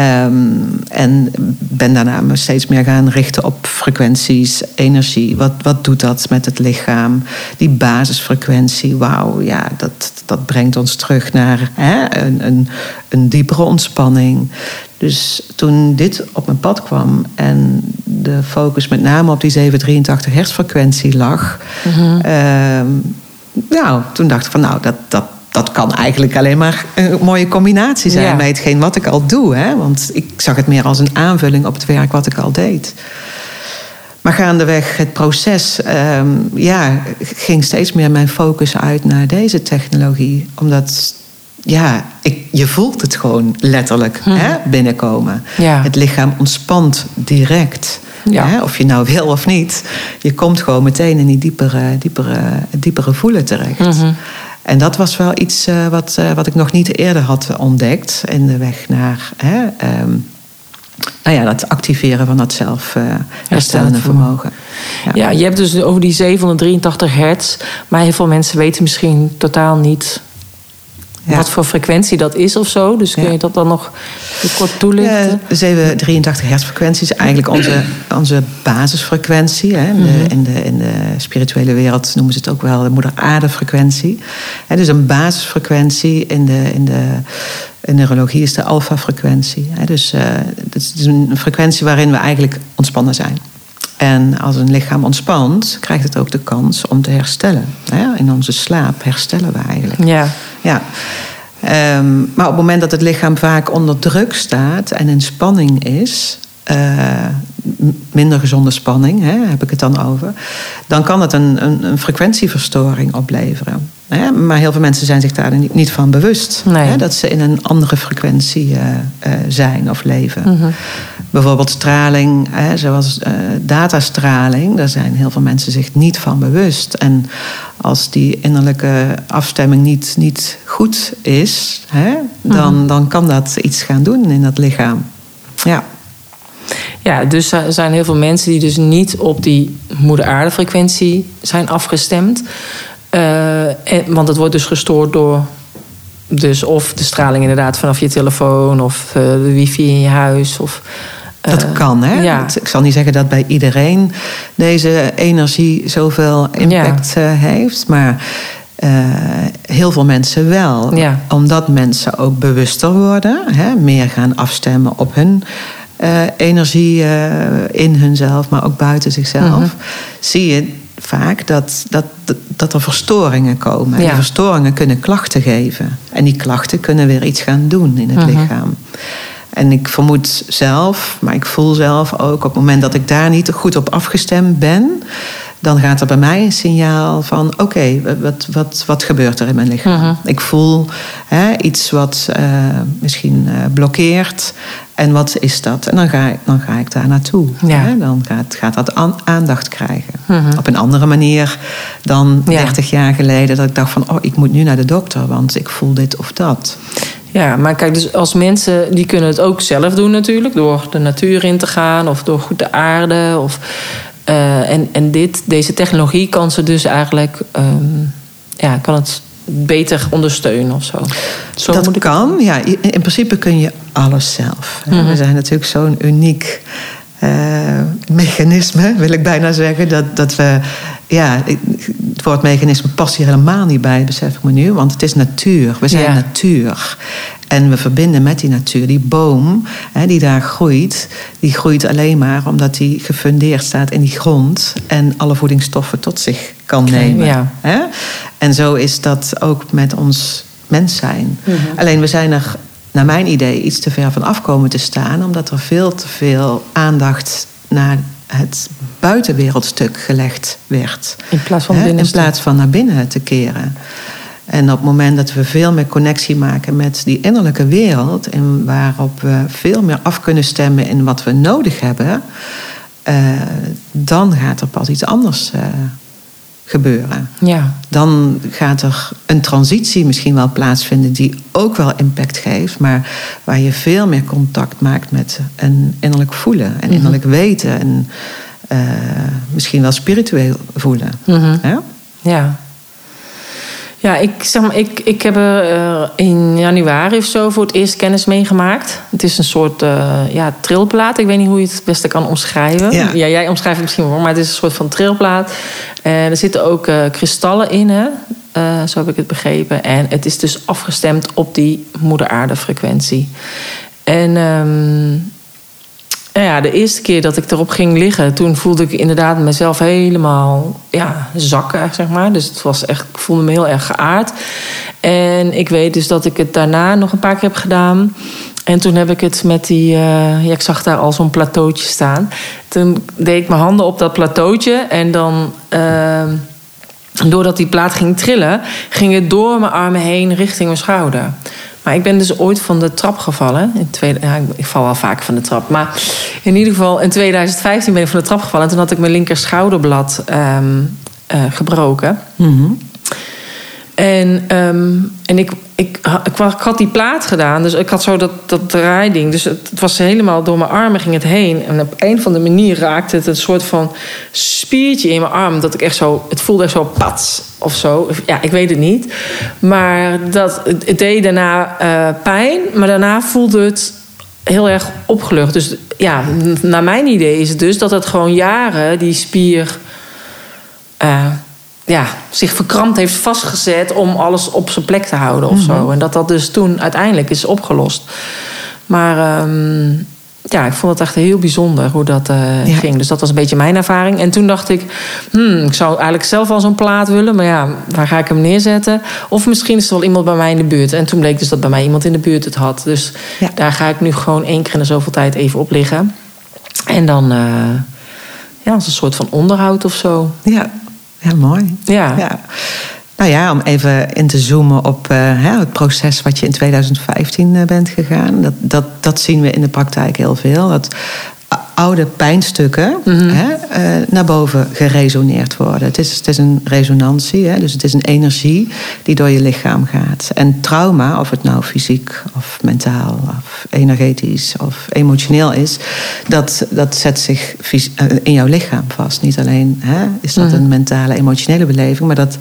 Um, en ben daarna me steeds meer gaan richten op frequenties, energie. Wat, wat doet dat met het lichaam? Die basisfrequentie, wauw, ja, dat, dat brengt ons terug naar hè, een, een, een diepere ontspanning. Dus toen dit op mijn pad kwam en de focus met name op die 783 hertzfrequentie lag, mm nou, toen dacht ik van nou, dat, dat, dat kan eigenlijk alleen maar een mooie combinatie zijn ja. bij hetgeen wat ik al doe. Hè? Want ik zag het meer als een aanvulling op het werk wat ik al deed. Maar gaandeweg het proces um, ja, ging steeds meer mijn focus uit naar deze technologie. Omdat ja, ik, je voelt het gewoon letterlijk hm. hè, binnenkomen. Ja. Het lichaam ontspant direct. Ja. Hè, of je nou wil of niet. Je komt gewoon meteen in die diepere, diepere, diepere voelen terecht. Mm -hmm. En dat was wel iets uh, wat, uh, wat ik nog niet eerder had ontdekt in de weg naar hè, um, nou ja, dat activeren van dat zelf uh, herstellende vermogen. Ja. ja. je hebt dus over die 783 hertz, maar heel veel mensen weten misschien totaal niet ja. wat voor frequentie dat is of zo. Dus kun je dat dan nog kort toelichten? Ja, de 783 hertz frequentie is eigenlijk onze, onze basisfrequentie. Hè. In, de, in, de, in de spirituele wereld noemen ze het ook wel de moeder aarde frequentie. Dus een basisfrequentie in de, in de in neurologie is de alfa-frequentie. Dus uh, het is een frequentie waarin we eigenlijk ontspannen zijn. En als een lichaam ontspant, krijgt het ook de kans om te herstellen. In onze slaap herstellen we eigenlijk. Ja. Ja. Um, maar op het moment dat het lichaam vaak onder druk staat en in spanning is, uh, minder gezonde spanning, hè, heb ik het dan over, dan kan het een, een, een frequentieverstoring opleveren. Hè? Maar heel veel mensen zijn zich daar niet, niet van bewust. Nee. Hè? Dat ze in een andere frequentie uh, uh, zijn of leven. Mm -hmm. Bijvoorbeeld straling, hè, zoals uh, datastraling, daar zijn heel veel mensen zich niet van bewust. En als die innerlijke afstemming niet, niet goed is, hè, dan, mm -hmm. dan kan dat iets gaan doen in dat lichaam. Ja. Ja, dus er zijn heel veel mensen die dus niet op die moeder aarde frequentie zijn afgestemd. Uh, en, want het wordt dus gestoord door dus of de straling inderdaad vanaf je telefoon of uh, de wifi in je huis. Of, dat kan, hè? Ja. Ik zal niet zeggen dat bij iedereen deze energie zoveel impact ja. heeft, maar heel veel mensen wel. Ja. Omdat mensen ook bewuster worden, hè? meer gaan afstemmen op hun uh, energie uh, in hunzelf, maar ook buiten zichzelf, -hmm. zie je vaak dat, dat, dat er verstoringen komen. En die verstoringen kunnen klachten geven. En die klachten kunnen weer iets gaan doen in het Mhm. lichaam. En ik vermoed zelf, maar ik voel zelf ook op het moment dat ik daar niet goed op afgestemd ben, dan gaat er bij mij een signaal van: oké, wat, wat, wat gebeurt er in mijn lichaam? Mhm. Ik voel hè, iets wat eh, misschien eh, blokkeert. En wat is dat? En dan ga ik, dan ga ik daar naartoe. Ja. Hè? Dan gaat, gaat dat aan- aandacht krijgen. Mhm. Op een andere manier dan Ja. 30 jaar geleden, dat ik dacht van: oh, ik moet nu naar de dokter, want ik voel dit of dat. Ja, maar kijk, dus als mensen die kunnen het ook zelf doen natuurlijk, door de natuur in te gaan of door goed te aarden. Of, eh, en en dit, deze technologie kan ze dus eigenlijk, ehm, ja, kan het beter ondersteunen of zo. zo dat moet ik- kan, ja. In in principe kun je alles zelf. Mhm. We zijn natuurlijk zo'n uniek mechanisme, wil ik bijna zeggen. Dat, dat we, ja, het woord mechanisme past hier helemaal niet bij, besef ik me nu. Want het is natuur. We zijn Ja. natuur. En we verbinden met die natuur. Die boom hè, die daar groeit, die groeit alleen maar omdat die gefundeerd staat in die grond en alle voedingsstoffen tot zich kan nemen. ja. Hè? En zo is dat ook met ons mens zijn. Mhm. Alleen we zijn er, naar mijn idee, iets te ver van afkomen te staan, omdat er veel te veel aandacht naar het buitenwereldstuk gelegd werd. In plaats van Hè, binnen. In plaats van naar binnen te keren. En op het moment dat we veel meer connectie maken met die innerlijke wereld, en waarop we veel meer af kunnen stemmen in wat we nodig hebben, eh, dan gaat er pas iets anders eh, gebeuren. Ja, Dan gaat er een transitie misschien wel plaatsvinden die ook wel impact geeft, maar waar je veel meer contact maakt met een innerlijk voelen en innerlijk weten en eh, misschien wel spiritueel voelen. Mhm. Ja? ja. Ja, ik, zeg maar, ik, ik heb er eh, in januari of zo voor het eerst kennis meegemaakt. Het is een soort eh, ja, trilplaat. Ik weet niet hoe je het beste kan omschrijven. Ja. jij omschrijft het misschien wel, maar het is een soort van trilplaat. En er zitten ook eh, kristallen in, hè? Zo heb ik het begrepen. En het is dus afgestemd op die moeder aarde frequentie. En ehm, nou ja, de eerste keer dat ik erop ging liggen, toen voelde ik inderdaad mezelf helemaal ja, zakken, zeg maar. Dus het was echt, ik voelde me heel erg geaard. En ik weet dus dat ik het daarna nog een paar keer heb gedaan. En toen heb ik het met die, eh, ja, ik zag daar al zo'n plateautje staan. Toen deed ik mijn handen op dat plateautje en dan. ehm, doordat die plaat ging trillen, ging het door mijn armen heen richting mijn schouder. Maar ik ben dus ooit van de trap gevallen. In tweede, ja, ik- val wel vaak van de trap. Maar in ieder geval in 2015 ben ik van de trap gevallen. En toen had ik mijn linker schouderblad ehm, eh, gebroken. Mhm. En, ehm, en ik, ik, ik, had die plaat gedaan, dus ik had zo dat, dat draaiding. Dus het, het was helemaal door mijn armen ging het heen. En op een of andere manier raakte het een soort van spiertje in mijn arm. Dat ik echt zo, het voelde echt zo pats of zo. Ja, ik weet het niet. Maar dat, het, deed daarna eh, pijn, maar daarna voelde het heel erg opgelucht. Dus ja, naar mijn idee is het dus dat het gewoon jaren die spier eh, ja, zich verkrampt heeft vastgezet om alles op zijn plek te houden of zo. En dat dat dus toen uiteindelijk is opgelost. Maar ehm, ja, ik vond het echt heel bijzonder hoe dat eh, Ja. ging. Dus dat was een beetje mijn ervaring. En toen dacht ik, hmm, ik zou eigenlijk zelf wel zo'n plaat willen. Maar ja, waar ga ik hem neerzetten? Of misschien is er wel iemand bij mij in de buurt. En toen bleek dus dat bij mij iemand in de buurt het had. Dus Ja. daar ga ik nu gewoon één keer in de zoveel tijd even op liggen. En dan, eh, ja, als een soort van onderhoud of zo. Ja. ja, mooi. Ja. Ja. Nou ja, om even in te zoomen op eh, het proces wat je in 2015 eh, bent gegaan. Dat, dat, dat zien we in de praktijk heel veel. Dat oude pijnstukken hè, eh, naar boven geresoneerd worden. Het is, het is een resonantie, hè, dus het is een energie die door je lichaam gaat. En trauma, of het nou fysiek of mentaal of energetisch of emotioneel is, dat, dat zet zich eh, in jouw lichaam vast. Niet alleen hè, is dat een mentale, emotionele beleving, maar dat,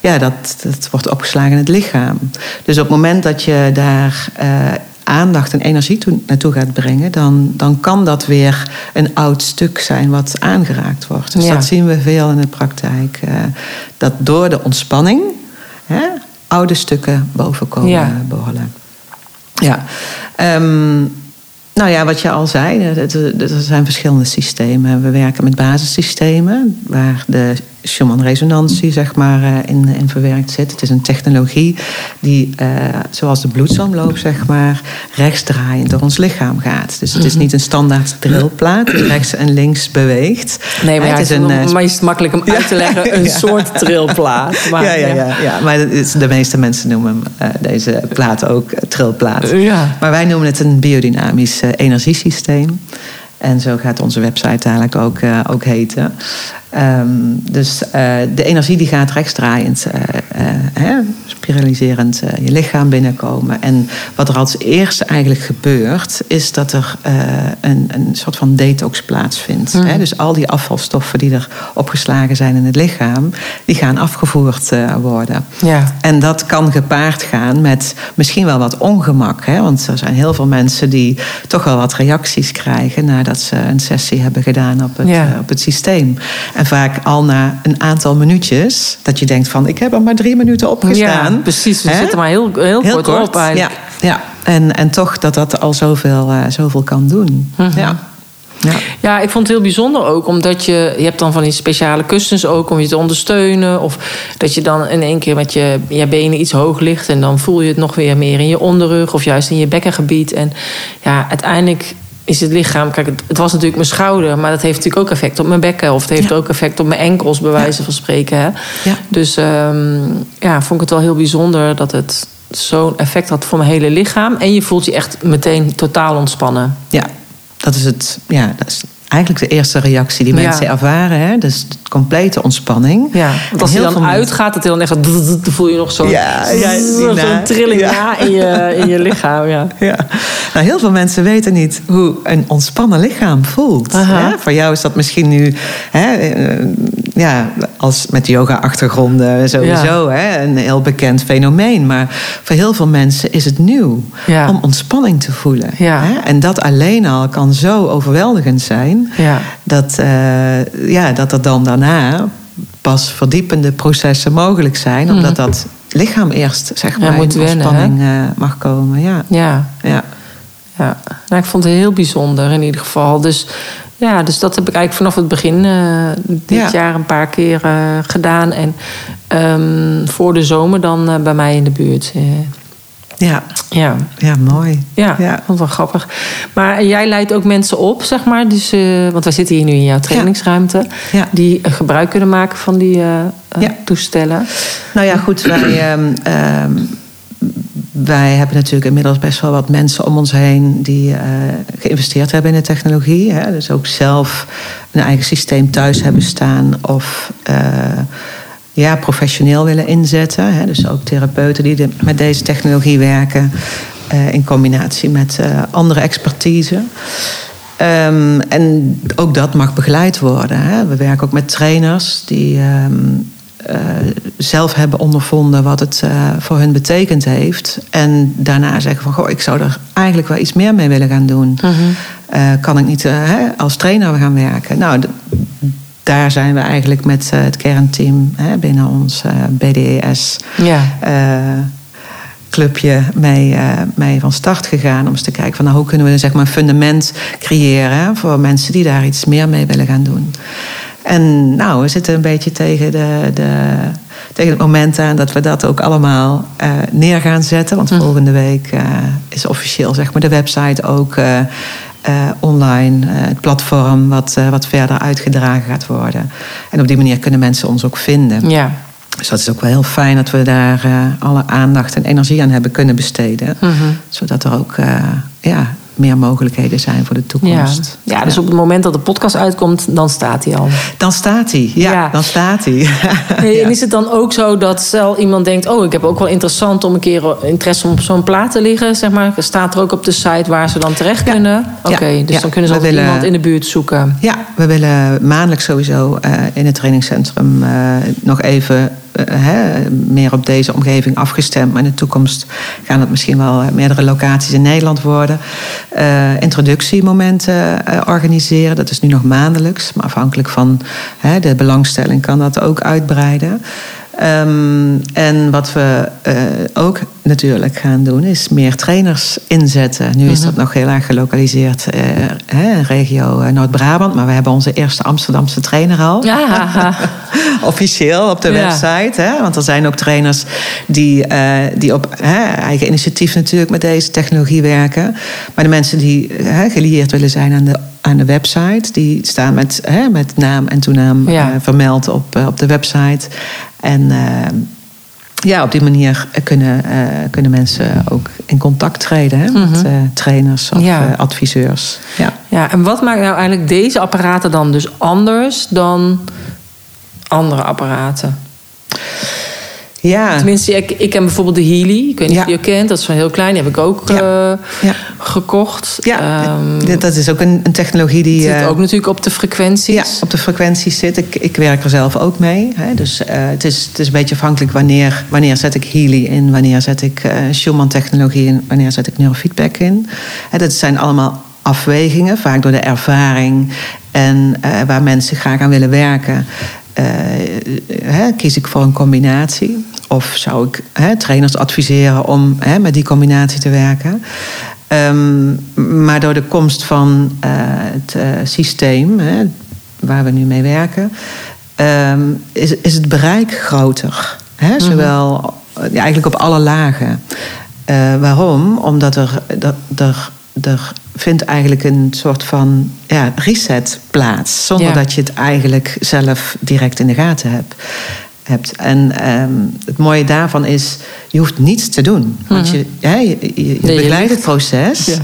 ja, dat, dat wordt opgeslagen in het lichaam. Dus op het moment dat je daar eh, aandacht en energie toe, naartoe gaat brengen, dan, dan kan dat weer een oud stuk zijn wat aangeraakt wordt. Dus Ja. dat zien we veel in de praktijk. eh, dat door de ontspanning hè, oude stukken boven komen Ja. borrelen. Ja. Ehm, nou ja, wat je al zei, er zijn verschillende systemen. We werken met basissystemen, waar de Schumann-resonantie zeg maar, eh, in, in verwerkt zit. Het is een technologie die, eh, zoals de bloedsomloop, zeg maar, rechtsdraaiend door ons lichaam gaat. Dus het is niet een standaard drillplaat die rechts en links beweegt. Nee, maar ja, het is een, eh, maar is het makkelijk om uit te leggen. Een soort trilplaat. Maar, ja, ja, ja, ja, maar de meeste mensen noemen deze plaat ook trilplaat. Ja. Maar wij noemen het een biodynamisch energiesysteem. En zo gaat onze website eigenlijk ook, eh, ook heten. Ehm, dus eh, de energie die gaat rechtsdraaiend, eh, hè, spiraliserend je lichaam binnenkomen. En wat er als eerste eigenlijk gebeurt, is dat er een, een soort van detox plaatsvindt. Hè? Dus al die afvalstoffen die er opgeslagen zijn in het lichaam, die gaan afgevoerd worden. Ja. En dat kan gepaard gaan met misschien wel wat ongemak. Hè? Want er zijn heel veel mensen die toch wel wat reacties krijgen nadat ze een sessie hebben gedaan op het, Ja. eh, op het systeem. En vaak al na een aantal minuutjes, dat je denkt van ik heb er maar drie minuten op gestaan. Ja, precies. We Hè? zitten maar heel, heel, Heel kort, kort. op eigenlijk. Ja, ja. En, en toch dat dat al zoveel, eh, zoveel kan doen. Mhm. Ja. Ja. Ja, ik vond het heel bijzonder ook, omdat je, je hebt dan van die speciale kussens ook om je te ondersteunen. Of dat je dan in één keer met je, je benen iets hoog ligt en dan voel je het nog weer meer in je onderrug of juist in je bekkengebied. En ja, uiteindelijk is het lichaam. Kijk, het, het was natuurlijk mijn schouder, maar dat heeft natuurlijk ook effect op mijn bekken. Of het heeft Ja. ook effect op mijn enkels, bij wijze van spreken. Hè? Ja. Dus ehm, ja, vond ik het wel heel bijzonder dat het zo'n effect had voor mijn hele lichaam. En je voelt je echt meteen totaal ontspannen. Ja, dat is het. Ja, dat is eigenlijk de eerste reactie die Ja. mensen ervaren. Hè? Dus de complete ontspanning. Ja, want als heel dan veel uitgaat, dat hij dan echt dan voel je nog zo'n Ja, zo'n trilling ja. in je, in je lichaam. Ja. Ja. Nou, heel veel mensen weten niet hoe een ontspannen lichaam voelt. Hè? Voor jou is dat misschien nu, hè, eh, ja, als met yoga-achtergronden sowieso, hè, een heel bekend fenomeen. Maar voor heel veel mensen is het nieuw Ja. om ontspanning te voelen. Ja. Hè? En dat alleen al kan zo overweldigend zijn, Ja. dat, eh, ja, dat er dan daarna pas verdiepende processen mogelijk zijn, omdat dat lichaam eerst zeg maar, moet in ontspanning eh, mag komen. Ja. Ja, Ja. ja. Nou, ik vond het heel bijzonder in ieder geval. Dus, ja, dus dat heb ik eigenlijk vanaf het begin eh, dit Ja. jaar een paar keer eh, gedaan. En ehm, voor de zomer dan eh, bij mij in de buurt. Ja, ja. ja, mooi. Ja, Ja. vond wel grappig. Maar jij leidt ook mensen op, zeg maar. Dus, want wij zitten hier nu in jouw trainingsruimte. Ja. Die gebruik kunnen maken van die toestellen. Nou ja, goed, wij, ehm, ehm, wij hebben natuurlijk inmiddels best wel wat mensen om ons heen die eh, geïnvesteerd hebben in de technologie. Hè? Dus ook zelf een eigen systeem thuis hebben staan of eh, ja, professioneel willen inzetten. Hè? Dus ook therapeuten die met deze technologie werken eh, in combinatie met andere expertise. Ehm, en ook dat mag begeleid worden. Hè? We werken ook met trainers die ehm, eh, zelf hebben ondervonden wat het eh, voor hun betekend heeft. En daarna zeggen van, goh, ik zou er eigenlijk wel iets meer mee willen gaan doen. Eh, kan ik niet eh, hè, als trainer gaan werken? Nou, daar zijn we eigenlijk met eh, het kernteam hè, binnen ons eh, BDES Ja. eh, clubje mee, eh, mee van start gegaan. Om eens te kijken van nou, hoe kunnen we zeg maar, een fundament creëren voor mensen die daar iets meer mee willen gaan doen. En nou, we zitten een beetje tegen, de, de, tegen het moment aan dat we dat ook allemaal eh, neer gaan zetten. Want volgende week eh, is officieel zeg maar, de website ook eh, online. het platform wat, wat verder uitgedragen gaat worden. En op die manier kunnen mensen ons ook vinden. Ja. Dus dat is ook wel heel fijn dat we daar alle aandacht en energie aan hebben kunnen besteden. Mhm. Zodat er ook ja, meer mogelijkheden zijn voor de toekomst. ja, dus op het moment dat de podcast uitkomt, dan staat hij al. Dan staat hij. Ja, Ja. dan staat hij. En is het dan ook zo dat stel iemand denkt... oh, ik heb ook wel interessant om een keer interesse om op zo'n plaat te liggen... zeg maar, staat er ook op de site waar ze dan terecht kunnen? Oké, dus dan kunnen ze altijd willen- iemand in de buurt zoeken. Ja, we willen maandelijks sowieso eh, in het trainingscentrum eh, nog even eh, hè, meer op deze omgeving afgestemd. Maar in de toekomst gaan het misschien wel eh, meerdere locaties in Nederland worden. Eh, introductiemomenten eh, organiseren. Dat is nu nog maandelijks. Maar afhankelijk van hè, de belangstelling kan dat ook uitbreiden. Ehm, en wat we eh, ook natuurlijk gaan doen, is meer trainers inzetten. Nu is dat nog heel erg gelokaliseerd eh, hè, regio eh, Noord-Brabant, maar we hebben onze eerste Amsterdamse trainer al. Ja, Officieel op de Ja. website. Hè? Want er zijn ook trainers die, eh, die op hè, eigen initiatief natuurlijk met deze technologie werken. Maar de mensen die hè, gelieerd willen zijn aan de, aan de website, die staan met, hè, met naam en toenaam Ja. eh, vermeld op, eh, op de website. En ja, op die manier kunnen, eh, kunnen mensen ook in contact treden hè, met eh, trainers of Mhm. Ja. eh, adviseurs. Ja. ja, en wat maakt nou eigenlijk deze apparaten dan dus anders dan andere apparaten? Ja. Tenminste, ik, ik ken bijvoorbeeld de Healy. Ik weet niet Ja. of je die kent. Dat is wel heel klein. Die heb ik ook Ja. eh, gekocht. Ja, Ehm, dat is ook een, een technologie die. zit eh, ook natuurlijk op de frequenties. Ja, op de frequenties zit. Ik, ik werk er zelf ook mee. Hè. Dus eh, het, is, het is een beetje afhankelijk wanneer, wanneer zet ik Healy in, wanneer zet ik Schumann-technologie in, wanneer zet ik neurofeedback in. Hè, dat zijn allemaal afwegingen, vaak door de ervaring en waar mensen graag aan willen werken. Kies ik voor een combinatie? Of zou ik hè, trainers adviseren om hè, met die combinatie te werken? Ehm, maar door de komst van eh, het eh, systeem, hè, waar we nu mee werken, ehm, is, is het bereik groter. Hè? Zowel ja, eigenlijk op alle lagen. Eh, waarom? Omdat er, dat, er er vindt eigenlijk een soort van ja, reset plaats. Zonder Ja. dat je het eigenlijk zelf direct in de gaten hebt. Hebt. En ehm, het mooie daarvan is, je hoeft niets te doen. Want je, ja, je, je, je Mhm. je begeleidt het proces. Ja.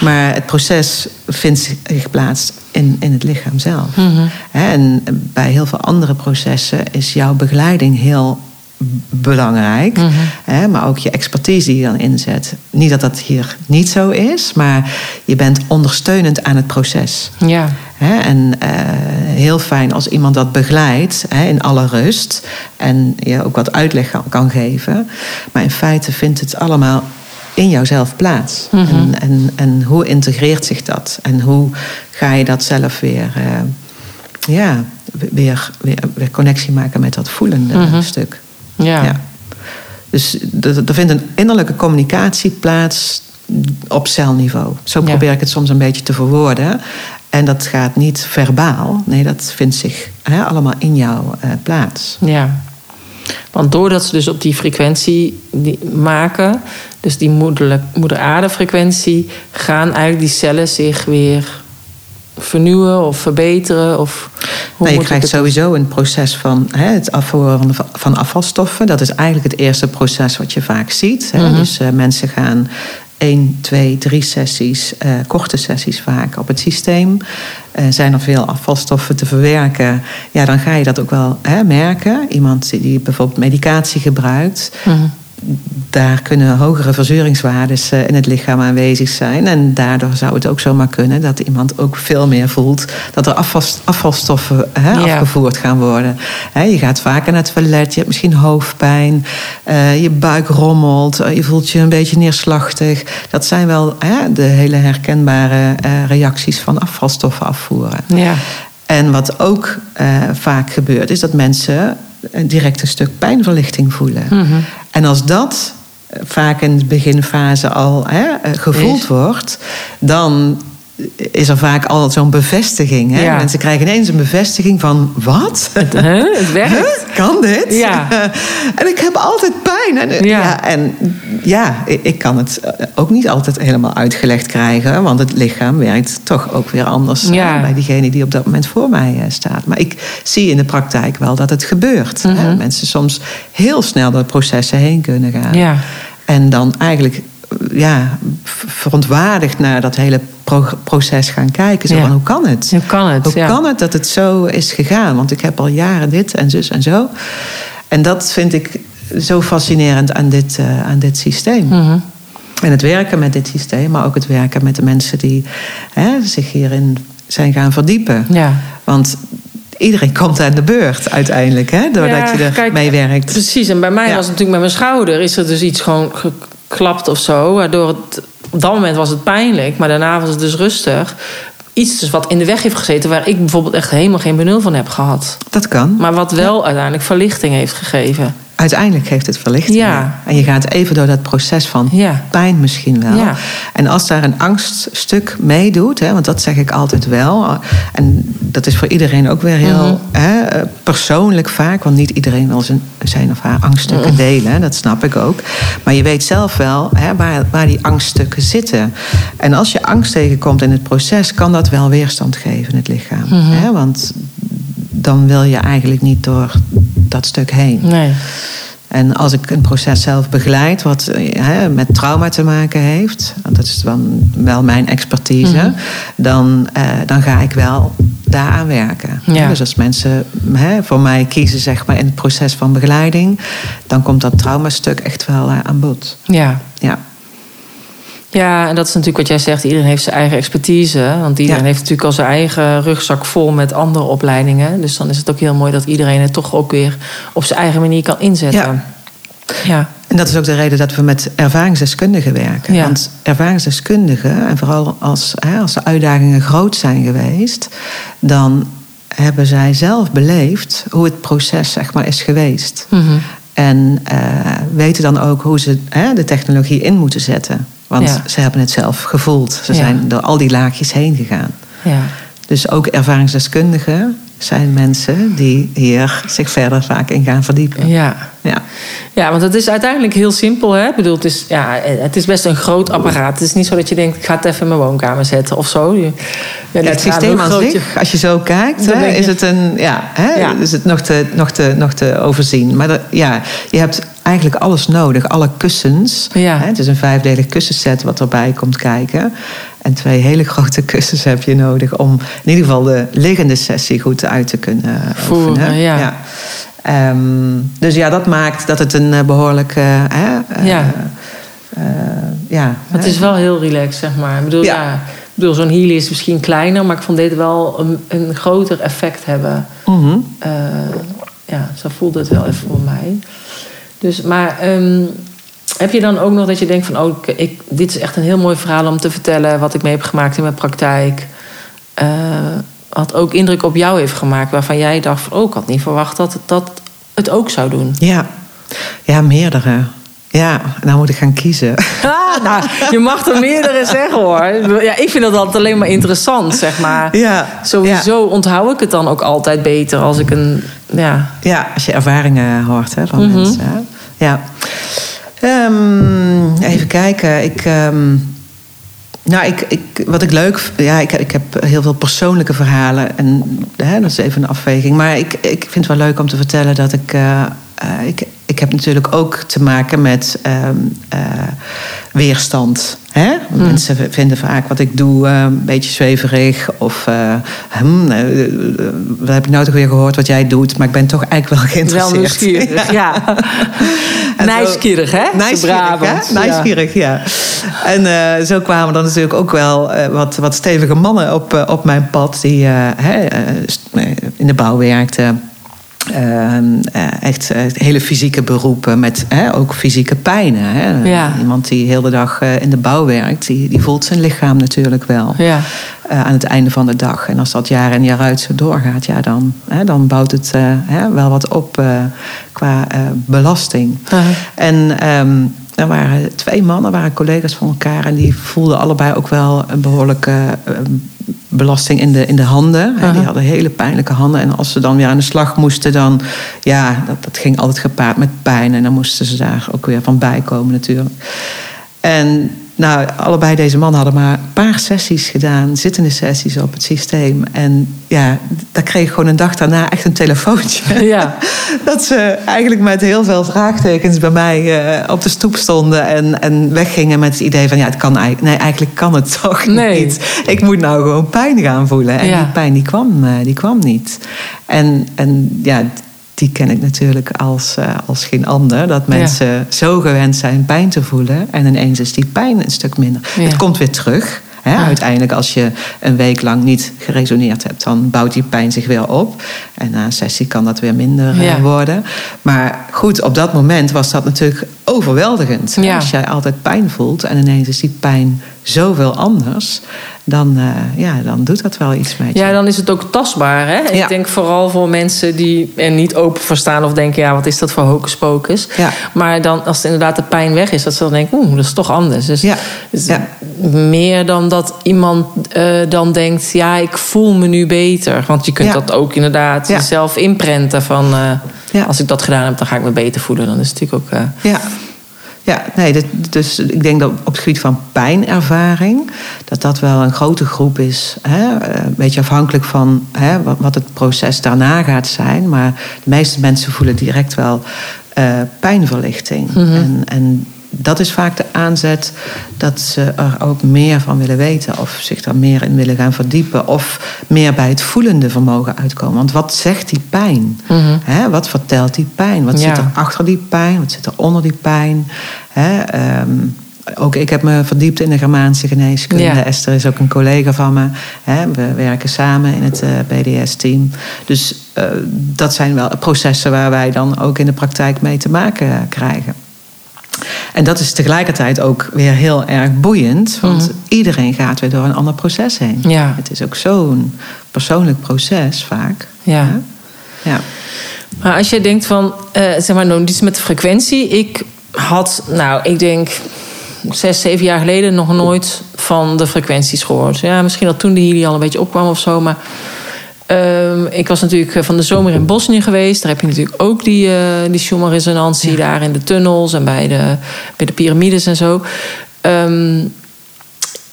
Maar het proces vindt zich plaats in, in het lichaam zelf. Mhm. En bij heel veel andere processen is jouw begeleiding heel belangrijk. Mhm. Hè, maar ook je expertise die je dan inzet. Niet dat dat hier niet zo is, maar je bent ondersteunend aan het proces. Ja. Hè, en eh, heel fijn als iemand dat begeleidt hè, in alle rust. En je ook wat uitleg kan, kan geven. Maar in feite vindt het allemaal in jouzelf plaats. Mhm. en, en, en hoe integreert zich dat? En hoe ga je dat zelf weer, eh, ja, weer, weer, weer connectie maken met dat voelende Mhm. stuk? Ja. Ja. Dus er vindt een innerlijke communicatie plaats op celniveau. Zo Ja. probeer ik het soms een beetje te verwoorden. En dat gaat niet verbaal. Nee, dat vindt zich hè, allemaal in jou eh, plaats. Ja. Want doordat ze dus op die frequentie die maken, dus die moederlijk, moeder-aarde-frequentie, gaan eigenlijk die cellen zich weer vernieuwen of verbeteren? Of hoe Nou, je krijgt het- sowieso een proces van hè, het afvoeren van, van afvalstoffen. Dat is eigenlijk het eerste proces wat je vaak ziet. Hè. Mhm. Dus eh, mensen gaan één, twee, drie sessies, eh, korte sessies vaak op het systeem. Eh, zijn er veel afvalstoffen te verwerken, ja, dan ga je dat ook wel hè, merken. Iemand die bijvoorbeeld medicatie gebruikt, Mhm. Daar kunnen hogere verzuringswaarden in het lichaam aanwezig zijn. En daardoor zou het ook zomaar kunnen dat iemand ook veel meer voelt dat er afval, afvalstoffen Ja. afgevoerd gaan worden. Je gaat vaker naar het toilet, je hebt misschien hoofdpijn, eh, je buik rommelt, eh, je voelt je een beetje neerslachtig. Dat zijn wel de hele herkenbare eh, reacties van afvalstoffen afvoeren. Ja. En wat ook eh, vaak gebeurt, is dat mensen direct een stuk pijnverlichting voelen. Mhm. En als dat eh, vaak in de beginfase al hè, eh, gevoeld wordt, dan is er vaak al zo'n bevestiging. Hè? Ja. Mensen krijgen ineens een bevestiging van wat? Het, hè? het werkt. Huh? Kan dit? Ja. en ik heb altijd pijn. En, Ja. ja. en ja, ik, kan het eh, ook niet altijd helemaal uitgelegd krijgen. Want het lichaam werkt toch ook weer anders Ja. bij diegene die op dat moment voor mij eh, staat. Maar ik zie in de praktijk wel dat het gebeurt. hè. Mhm. Mensen soms heel snel door processen heen kunnen gaan. Ja. En dan eigenlijk ja, verontwaardigd naar dat hele pro- proces gaan kijken. Zo Ja. van, hoe kan het? Hoe kan het? Hoe ja. kan het dat het zo is gegaan? Want ik heb al jaren dit en zus en zo. En dat vind ik zo fascinerend aan dit, eh, aan dit systeem. Mhm. En het werken met dit systeem, maar ook het werken met de mensen die hè, zich hierin zijn gaan verdiepen. Ja. Want iedereen komt aan de beurt uiteindelijk, hè, doordat Ja, je er kijk, mee werkt. Precies, en bij mij Ja. was het natuurlijk met mijn schouder... is er dus iets gewoon geklapt of zo. Waardoor het... Op dat moment was het pijnlijk, maar daarna was het dus rustig. Iets dus wat in de weg heeft gezeten... waar ik bijvoorbeeld echt helemaal geen benul van heb gehad. Dat kan. Maar wat wel uiteindelijk verlichting heeft gegeven. Uiteindelijk geeft het verlichting. Ja. En je gaat even door dat proces van Ja. pijn misschien wel. Ja. En als daar een angststuk meedoet, hè, want dat zeg ik altijd wel. En dat is voor iedereen ook weer heel Mhm. hè, persoonlijk vaak. Want niet iedereen wil zijn, zijn of haar angststukken Mhm. delen. hè, Dat snap ik ook. Maar je weet zelf wel hè, waar, waar die angststukken zitten. En als je angst tegenkomt in het proces, kan dat wel weerstand geven in het lichaam. Mhm. Hè, want dan wil je eigenlijk niet door dat stuk heen. Nee. En als ik een proces zelf begeleid, wat eh, met trauma te maken heeft, want dat is dan wel mijn expertise, Mhm. dan, eh, dan ga ik wel daaraan werken. Ja. Dus als mensen voor mij kiezen zeg maar, in het proces van begeleiding, dan komt dat traumastuk echt wel eh, aan bod. Ja. Ja. Ja, en dat is natuurlijk wat jij zegt. Iedereen heeft zijn eigen expertise. Want iedereen Ja. heeft natuurlijk al zijn eigen rugzak vol met andere opleidingen. Dus dan is het ook heel mooi dat iedereen het toch ook weer op zijn eigen manier kan inzetten. Ja. Ja. En dat is ook de reden dat we met ervaringsdeskundigen werken. Ja. Want ervaringsdeskundigen, en vooral als, hè, als de uitdagingen groot zijn geweest, dan hebben zij zelf beleefd hoe het proces zeg maar, is geweest. Mhm. En eh, weten dan ook hoe ze hè, de technologie in moeten zetten. Want Ja. ze hebben het zelf gevoeld. Ze zijn door al die laagjes heen gegaan. ja. Dus ook ervaringsdeskundigen zijn mensen die hier zich verder vaak in gaan verdiepen. Ja. Ja. Ja, want het is uiteindelijk heel simpel. Hè? Ik bedoel, het, is, ja, het is best een groot apparaat. Het is niet zo dat je denkt, ik ga het even in mijn woonkamer zetten of zo. Je, ja, Ja, het systeem aan zich, als je zo kijkt, hè, is het, een, ja, hè, Ja. is het nog, te, nog, te, nog te overzien. Maar dat- ja, je hebt eigenlijk alles nodig. Alle kussens. Ja. Hè, het is een vijfdelig kussenset wat erbij komt kijken. En twee hele grote kussens heb je nodig om in ieder geval de liggende sessie goed uit te kunnen Voeren, oefenen. ja. Ehm, dus ja, dat maakt dat het een eh, behoorlijk. eh, eh, Ja. ja, Het is wel heel relaxed, zeg maar. Ik bedoel, ja. Ja. ik bedoel zo'n healy is misschien kleiner, maar ik vond dit wel een, een groter effect hebben. mhm. Eh, ja, zo voelde het wel even voor mij. Dus, maar ehm, heb je dan ook nog dat je denkt van... Oh, ik, dit is echt een heel mooi verhaal om te vertellen... wat ik mee heb gemaakt in mijn praktijk. Eh, wat ook indruk op jou heeft gemaakt... waarvan jij dacht van... Oh, ik had niet verwacht dat het, dat het ook zou doen. Ja. ja, meerdere. Ja, nou moet ik gaan kiezen. Ah, nou, je mag er meerdere zeggen hoor. Ja, ik vind dat altijd alleen maar interessant, zeg maar. Ja, Sowieso onthoud ik het dan ook altijd beter als ik een... Ja, Ja, als je ervaringen hoort hè, van Mhm. mensen. Hè? Ja. Ehm, even kijken. Ik, ehm, nou, ik, ik, wat ik leuk ja, ik, ik heb heel veel persoonlijke verhalen. En hè, dat is even een afweging. Maar ik, ik vind het wel leuk om te vertellen dat ik. eh, eh, ik, ik heb natuurlijk ook te maken met ehm, eh, weerstand. Hè? Want Mensen vinden vaak wat ik doe eh, een beetje zweverig. Of eh, hm, eh, eh, wat heb ik nou toch weer gehoord wat jij doet? Maar ik ben toch eigenlijk wel geïnteresseerd. wel nieuwsgierig. Ja. En zo- Nieuwsgierig, hè? Brabant. hè? Nieuwsgierig, ja. En eh, zo kwamen dan natuurlijk ook wel wat, wat stevige mannen op, op mijn pad... die in de bouw werkten. Ehm, eh, echt hele fysieke beroepen met hè, ook fysieke pijnen. Hè. Ja. Iemand die heel de dag eh, in de bouw werkt, die, die voelt zijn lichaam natuurlijk wel Ja. eh, aan het einde van de dag. En als dat jaar in jaar uit zo doorgaat, ja, dan, hè, dan bouwt het hè, wel wat op qua belasting. Uh-huh. En ehm, er waren twee mannen, waren collega's van elkaar, en die voelden allebei ook wel een behoorlijke eh, belasting in de, in de handen. Die hadden hele pijnlijke handen. En als ze dan weer aan de slag moesten, dan ja, dat, dat ging altijd gepaard met pijn. En dan moesten ze daar ook weer van bijkomen natuurlijk. En nou, allebei deze mannen hadden maar een paar sessies gedaan, zittende sessies op het systeem. En ja, daar kreeg ik gewoon een dag daarna echt een telefoontje. Ja. Dat ze eigenlijk met heel veel vraagtekens bij mij eh, op de stoep stonden en, en weggingen met het idee van ja, het kan eigenlijk, nee, eigenlijk kan het toch Nee. niet. Ik moet nou gewoon pijn gaan voelen. En Ja. die pijn die kwam, eh, die kwam niet. En, en ja, die ken ik natuurlijk als, eh, als geen ander. Dat mensen zo gewend zijn pijn te voelen. En ineens is die pijn een stuk minder. Ja. Het komt weer terug. Hè? Uiteindelijk, als je een week lang niet geresoneerd hebt, dan bouwt die pijn zich weer op. En na een sessie kan dat weer minder eh, worden. Maar goed, op dat moment was dat natuurlijk overweldigend. Als jij altijd pijn voelt en ineens is die pijn zoveel anders, dan, eh, ja, dan doet dat wel iets met je. Ja, dan is het ook tastbaar. Hè? Ja. Ik denk vooral voor mensen die er niet open voor staan of denken: ja, wat is dat voor hocus pocus? Ja. Maar dan, als inderdaad de pijn weg is, dat ze dan denken: oeh, dat is toch anders. Dus Ja. het is Ja. meer dan dat iemand eh, dan denkt: ja, ik voel me nu beter. Want je kunt dat ook inderdaad jezelf inprenten van: eh, als ik dat gedaan heb, dan ga ik me beter voelen. Dan is het natuurlijk ook. Ja. Ja, nee, dit, dus ik denk dat op het gebied van pijnervaring, dat dat wel een grote groep is. Hè? eh, Een beetje afhankelijk van hè, wat, wat het proces daarna gaat zijn. Maar de meeste mensen voelen direct wel eh, pijnverlichting. en, en dat is vaak de aanzet dat ze er ook meer van willen weten. Of zich daar meer in willen gaan verdiepen. Of meer bij het voelende vermogen uitkomen. Want wat zegt die pijn? Hè, wat vertelt die pijn? Wat Ja. zit er achter die pijn? Wat zit er onder die pijn? Ehm, ook ik heb me verdiept in de Germaanse geneeskunde. Ja. Esther is ook een collega van me. We werken samen in het eh, BDS-team. Dus eh, dat zijn wel processen waar wij dan ook in de praktijk mee te maken krijgen. En dat is tegelijkertijd ook weer heel erg boeiend. Want iedereen gaat weer door een ander proces heen. Ja. Het is ook zo'n persoonlijk proces vaak. Ja. Ja. Maar als je denkt van, eh, zeg maar, nou, iets met de frequentie. Ik had, nou, ik denk zes, zeven jaar geleden nog nooit van de frequenties gehoord. Ja, misschien dat toen de al een beetje opkwam of zo. Maar Ehm, ik was natuurlijk van de zomer in Bosnië geweest. Daar heb je natuurlijk ook die, uh, die Schumann-resonantie daar in de tunnels en bij de, bij de piramides en zo. Ehm,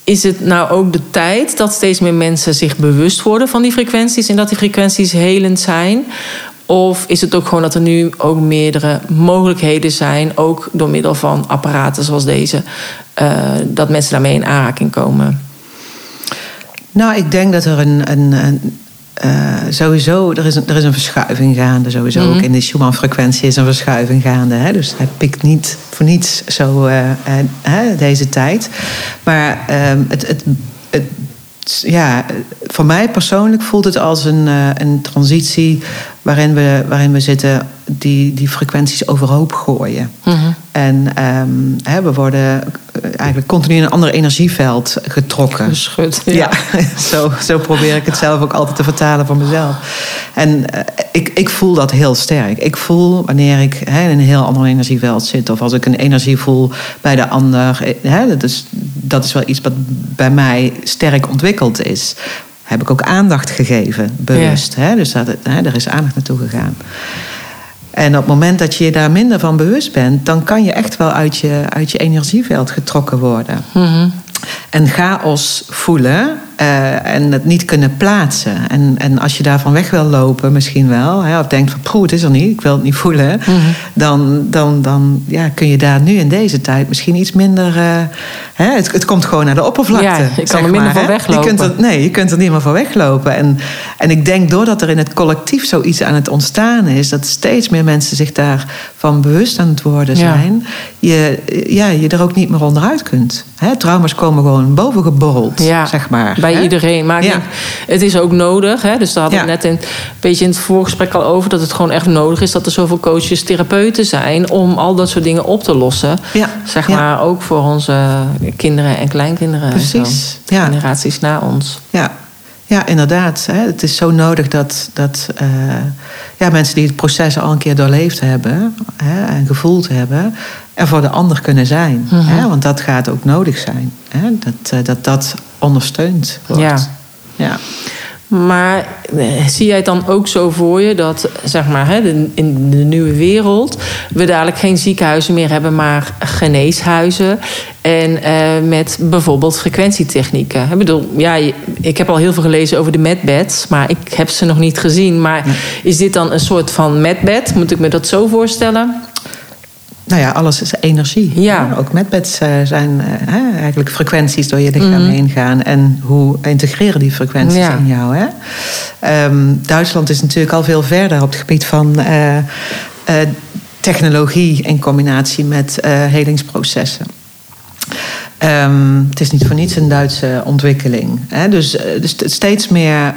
is het nou ook de tijd dat steeds meer mensen zich bewust worden van die frequenties en dat die frequenties helend zijn? Of is het ook gewoon dat er nu ook meerdere mogelijkheden zijn, ook door middel van apparaten zoals deze, uh, dat mensen daarmee in aanraking komen? Nou, ik denk dat er een, een, een uh, sowieso, er is, een, er is een verschuiving gaande. Sowieso mm -hmm. ook in de Schumann-frequentie is een verschuiving gaande. Hè? Dus hij pikt niet voor niets zo uh, uh, deze tijd. Maar ehm, het, het, het, ja, voor mij persoonlijk voelt het als een, een transitie waarin we, waarin we zitten die, die frequenties overhoop gooien. Mm -hmm. En um, hè, we worden eigenlijk continu in een ander energieveld getrokken. Geschud. Ja, ja zo, zo probeer ik het zelf ook altijd te vertalen voor mezelf. En uh, ik, ik voel dat heel sterk. Ik voel wanneer ik in een heel ander energieveld zit, of als ik een energie voel bij de ander. Hè, dat, is, dat is wel iets wat bij mij sterk ontwikkeld is heb ik ook aandacht gegeven, bewust. Ja. Hè? Dus dat, hè, er is aandacht naartoe gegaan. En op het moment dat je je daar minder van bewust bent, dan kan je echt wel uit je, uit je energieveld getrokken worden. Mm -hmm. En chaos voelen uh, en het niet kunnen plaatsen. En, en als je daarvan weg wil lopen, misschien wel, hè, of denkt van poeh, het is er niet, ik wil het niet voelen, mm -hmm. dan, dan, dan ja, kun je daar nu in deze tijd misschien iets minder. Uh, hè, het, het komt gewoon naar de oppervlakte. Ja, je kan er minder maar, van weglopen. Je kunt er, nee, je kunt er niet meer van weglopen. En, en ik denk doordat er in het collectief zoiets aan het ontstaan is, dat steeds meer mensen zich daarvan bewust aan het worden zijn, ja. Je, ja, je er ook niet meer onderuit kunt. Hè, trauma's komen gewoon bovengeborreld, ja, zeg maar. Bij hè? iedereen. Maar ja. het is ook nodig. Hè? Dus daar hadden we ja. net een beetje in het voorgesprek al over... dat het gewoon echt nodig is dat er zoveel coaches, therapeuten zijn... om al dat soort dingen op te lossen. Ja. Zeg maar ook voor onze kinderen en kleinkinderen. Precies. En. Generaties na ons. Ja, ja, inderdaad. Hè. Het is zo nodig dat, dat uh, ja, mensen die het proces al een keer doorleefd hebben hè, en gevoeld hebben, er voor de ander kunnen zijn. Mm -hmm. hè, want dat gaat ook nodig zijn. Hè, dat, uh, dat dat ondersteund wordt. Ja. ja. Maar zie jij het dan ook zo voor je dat, zeg maar, in de nieuwe wereld we dadelijk geen ziekenhuizen meer hebben, maar geneeshuizen en uh, met bijvoorbeeld frequentietechnieken? Ik bedoel, ja, ik heb al heel veel gelezen over de medbeds, maar ik heb ze nog niet gezien. Maar is dit dan een soort van medbed? Moet ik me dat zo voorstellen? Nou ja, alles is energie. Ja. Ook medbeds zijn uh, eigenlijk frequenties door je lichaam mm. heen gaan. En hoe integreren die frequenties ja. in jou? Hè? Um, Duitsland is natuurlijk al veel verder op het gebied van uh, uh, technologie in combinatie met helingsprocessen. Um, het is niet voor niets een Duitse ontwikkeling. Hè? Dus, dus steeds meer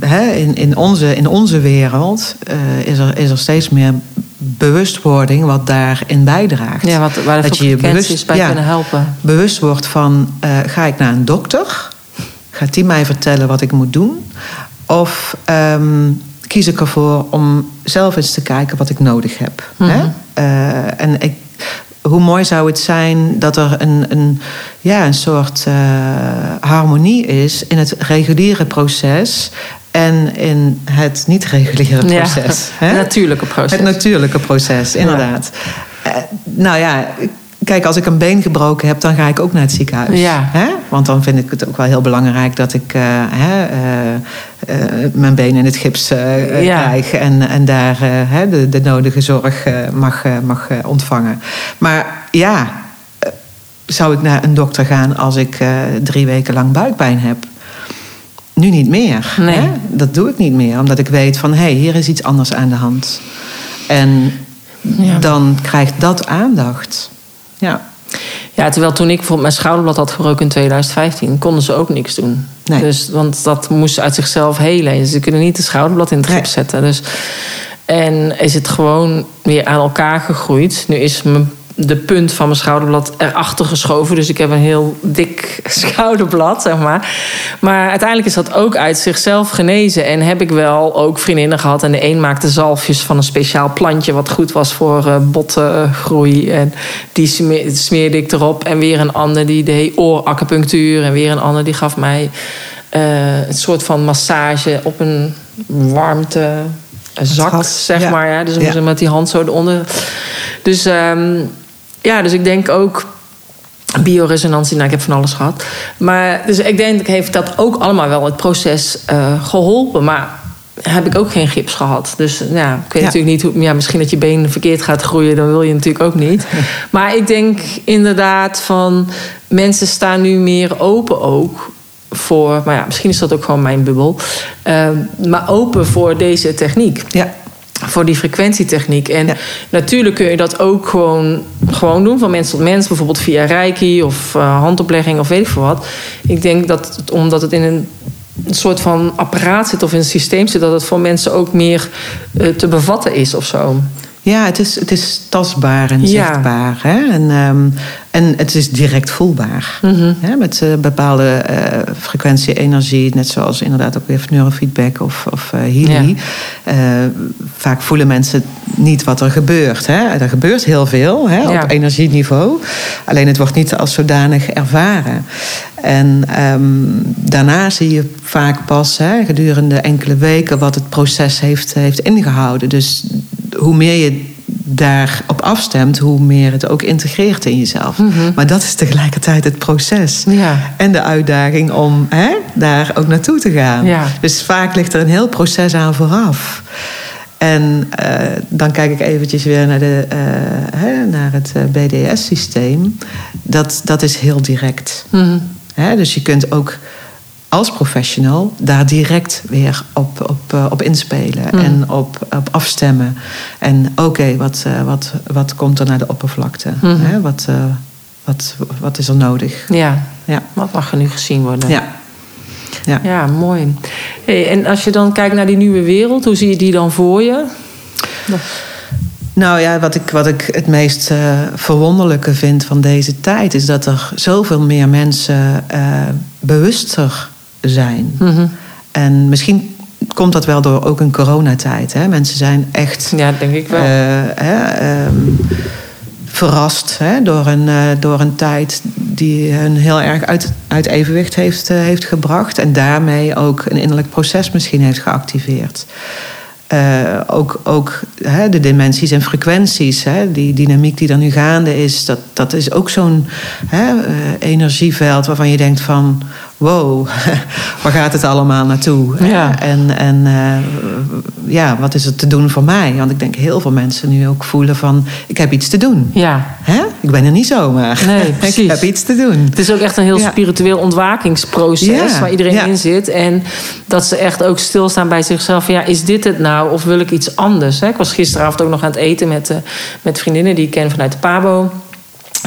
hè, in, in, onze, in onze wereld is, er, is er steeds meer bewustwording wat daarin bijdraagt. Ja, wat, waar dat je je bewust bij ja, kunnen helpen. Bewust wordt van, uh, ga ik naar een dokter? Gaat die mij vertellen wat ik moet doen? Of um, kies ik ervoor om zelf eens te kijken wat ik nodig heb? Mm -hmm. uh, en ik, hoe mooi zou het zijn dat er een, een, ja, een soort uh, harmonie is in het reguliere proces en in het niet-reguliere proces. Ja, het natuurlijke proces. Het natuurlijke proces, inderdaad. Ja. Uh, nou ja, kijk, als ik een been gebroken heb, dan ga ik ook naar het ziekenhuis. Ja. Hè? Want dan vind ik het ook wel heel belangrijk dat ik uh, hè, uh, mijn been in het gips ja. krijg en, en daar de, de, nodige zorg mag, mag ontvangen. Maar ja, zou ik naar een dokter gaan als ik drie weken lang buikpijn heb? Nu niet meer. Nee. Hè? Dat doe ik niet meer, omdat ik weet van hé, hey, hier is iets anders aan de hand. En ja. dan krijgt dat aandacht. Ja. Ja, terwijl toen ik bijvoorbeeld mijn schouderblad had gebroken in 2015, konden ze ook niks doen. Nee. Dus, want dat moest uit zichzelf helen. Ze kunnen niet de schouderblad in het nee. zetten. Dus, en is het gewoon weer aan elkaar gegroeid. Nu is mijn de punt van mijn schouderblad erachter geschoven. Dus ik heb een heel dik schouderblad, zeg maar. Maar uiteindelijk is dat ook uit zichzelf genezen. En heb ik wel ook vriendinnen gehad. En de een maakte zalfjes van een speciaal plantje... wat goed was voor uh, bottengroei. En die smeerde ik erop. En weer een ander die deed ooracupunctuur. En weer een ander die gaf mij eh, een soort van massage op een warmte zak, gas, zeg ja. maar. Ja. Dus Ja. met die hand zo eronder. Dus ehm, ja, dus ik denk ook bioresonantie. Nou, ik heb van alles gehad. Maar dus ik denk, heeft dat ook allemaal wel het proces eh, geholpen. Maar heb ik ook geen gips gehad. Dus ja, ik weet Ja. natuurlijk niet hoe... Ja, misschien dat je been verkeerd gaat groeien, dan wil je natuurlijk ook niet. Maar ik denk inderdaad van... Mensen staan nu meer open ook voor... Maar ja, misschien is dat ook gewoon mijn bubbel. eh, maar open voor deze techniek Ja, voor die frequentietechniek. En Ja. natuurlijk kun je dat ook gewoon, gewoon doen van mens tot mens, bijvoorbeeld via reiki of eh, handoplegging of weet ik veel wat. Ik denk dat het, omdat het in een soort van apparaat zit of in een systeem zit, dat het voor mensen ook meer eh, te bevatten is of zo. Ja het, is, het is tastbaar en Ja. zichtbaar. Hè? En, ehm, en het is direct voelbaar. Mhm. Hè? Met eh, bepaalde eh, frequentie, energie, net zoals inderdaad ook weer neurofeedback of, of eh healing. Vaak voelen mensen niet wat er gebeurt. Hè? Er gebeurt heel veel hè, Ja. op energieniveau. Alleen het wordt niet als zodanig ervaren. En ehm, daarna zie je vaak pas hè, gedurende enkele weken wat het proces heeft, heeft ingehouden. Dus hoe meer je daarop afstemt, hoe meer het ook integreert in jezelf. Maar dat is tegelijkertijd het proces. Ja. En de uitdaging om hè, daar ook naartoe te gaan. Ja. Dus vaak ligt er een heel proces aan vooraf. En eh, dan kijk ik eventjes weer naar, de, eh, hè, naar het eh, BDS-systeem. Dat, dat is heel direct. Mhm. Hè, dus je kunt ook als professional daar direct weer op, op, eh, op inspelen Mhm. en op, op afstemmen. En oké, wat, eh, wat, wat komt er naar de oppervlakte? Mhm. Hè, wat, eh, wat, wat is er nodig? Ja, Ja. wat mag er nu gezien worden? Ja. Ja. Ja, mooi. Hey, en als je dan kijkt naar die nieuwe wereld, hoe zie je die dan voor je? Nou ja, wat ik, wat ik het meest verwonderlijke vind van deze tijd... is dat er zoveel meer mensen eh, bewuster zijn. Mhm. En misschien komt dat wel door ook een coronatijd. Hè? Mensen zijn echt Ja, denk ik wel. eh, hè, ehm, verrast hè? Door, een, eh, door een tijd die hen heel erg uit, uit evenwicht heeft, eh, heeft gebracht. En daarmee ook een innerlijk proces misschien heeft geactiveerd. Ook ook hè, de dimensies en frequenties, hè, die dynamiek die er nu gaande is, dat, dat is ook zo'n energieveld waarvan je denkt van wow, waar gaat het allemaal naartoe? Ja. En, en eh, ja, wat is er te doen voor mij? Want ik denk heel veel mensen nu ook voelen van ik heb iets te doen. ja. Hè? Ik ben er niet zomaar. Nee, ik precies. heb iets te doen. Het is ook echt een heel Ja. spiritueel ontwakingsproces Ja, waar iedereen ja. in zit. En dat ze echt ook stilstaan bij zichzelf. van, Ja, is dit het nou of wil ik iets anders? Hè? Ik was gisteravond ook nog aan het eten met, eh, met vriendinnen die ik ken vanuit de PABO.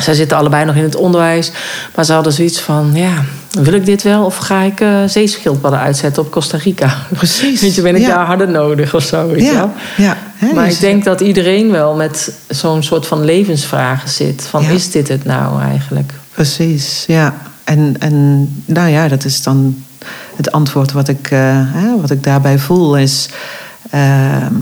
Zij zitten allebei nog in het onderwijs. Maar ze hadden zoiets van, ja, wil ik dit wel? Of ga ik eh zeeschildpadden uitzetten op Costa Rica? Precies. Weet je, ben ik Ja. daar harder nodig of zo? Weet wel? Ja, ja. Maar dus- ik denk dat iedereen wel met zo'n soort van levensvragen zit. Van, Ja. is dit het nou eigenlijk? Precies, ja. En, en nou ja, dat is dan het antwoord wat ik, eh, hè, wat ik daarbij voel is... ehm,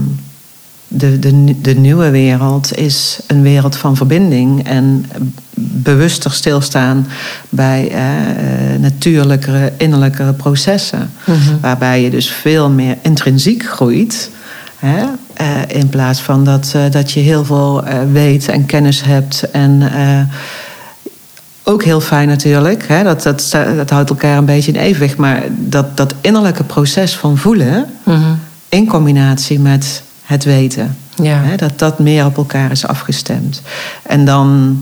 de, de, de nieuwe wereld is een wereld van verbinding en bewuster stilstaan bij eh, eh, natuurlijkere, innerlijkere processen. Waarbij je dus veel meer intrinsiek groeit. Hè? eh, in plaats van dat, eh, dat je heel veel eh, weet en kennis hebt en eh, ook heel fijn natuurlijk. Hè? Dat, dat, dat houdt elkaar een beetje in evenwicht. Maar dat, dat innerlijke proces van voelen... Mhm. in combinatie met het weten... Ja. Hè? dat dat meer op elkaar is afgestemd. En dan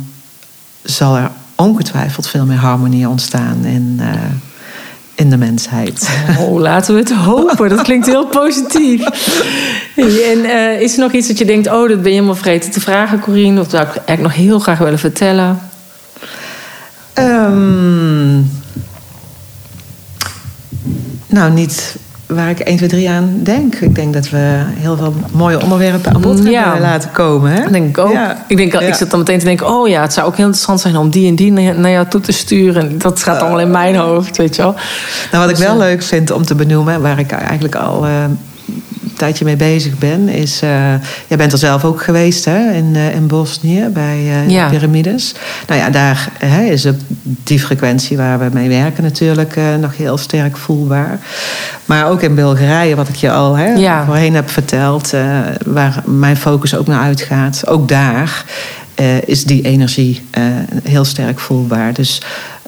zal er ongetwijfeld veel meer harmonie ontstaan in, eh, in de mensheid. Oh, laten we het hopen. Dat klinkt heel positief. En eh, is er nog iets dat je denkt... oh, dat ben je helemaal vergeten te vragen, Corine? Of dat zou ik eigenlijk nog heel graag willen vertellen? Ehm, nou, niet waar ik 1, 2, 3 aan denk. Ik denk dat we heel veel mooie onderwerpen aan bod Ja. hebben laten komen. Hè? Denk ik ook. Ja. Ik, denk, al- Ja. ik zit dan meteen te denken... oh ja, het zou ook heel interessant zijn om die en die naar naar jou toe te sturen. Dat gaat allemaal in mijn hoofd, weet je wel. Nou, wat ik Dus, wel eh, leuk vind om te benoemen, waar ik eigenlijk al eh, tijdje mee bezig ben, is. Uh, jij bent er zelf ook geweest hè, in, uh, in Bosnië bij uh, ja. de piramides. Nou ja, daar hè, is op die frequentie waar we mee werken natuurlijk nog heel sterk voelbaar. Maar ook in Bulgarije, wat ik je al hè, ja. voorheen heb verteld, waar mijn focus ook naar uitgaat, ook daar is die energie heel sterk voelbaar. Dus.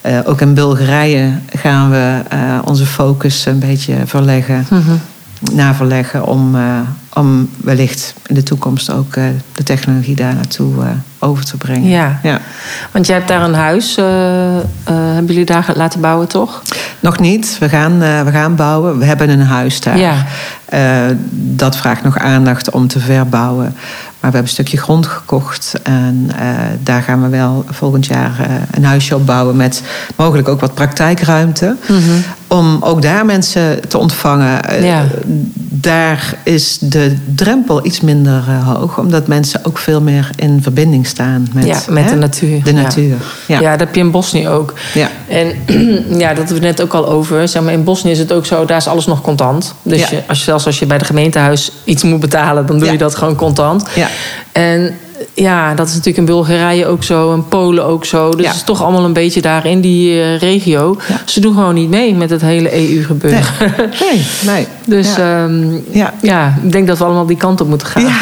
Uh, ook in Bulgarije gaan we uh, onze focus een beetje verleggen. Mm -hmm naverleggen om, uh, om wellicht in de toekomst ook uh, de technologie daar naartoe uh, over te brengen. Ja. ja, want jij hebt daar een huis, hebben jullie daar laten bouwen toch? Nog niet, we gaan, we gaan bouwen. We hebben een huis daar. Ja. dat vraagt nog aandacht om te verbouwen. Maar we hebben een stukje grond gekocht. En uh, daar gaan we wel volgend jaar uh, een huisje op bouwen. Met mogelijk ook wat praktijkruimte. Mm -hmm. Om ook daar mensen te ontvangen. Ja. Daar is de drempel iets minder hoog. Omdat mensen ook veel meer in verbinding staan met, ja, met de natuur. De natuur. Ja. ja. dat heb je in Bosnië ook. Ja. En ja, dat hebben we net ook al over. Zeg maar, in Bosnië is het ook zo, daar is alles nog contant. Dus je, als zelfs als je bij de gemeentehuis iets moet betalen, dan doe je dat gewoon contant. Ja. En ja, dat is natuurlijk in Bulgarije ook zo, in Polen ook zo. Dus het is toch allemaal een beetje daar in die uh, regio. Ze doen gewoon niet mee met het hele EU-gebeuren. Nee. nee, dus ja. Um, ja. ja, ik denk dat we allemaal die kant op moeten gaan.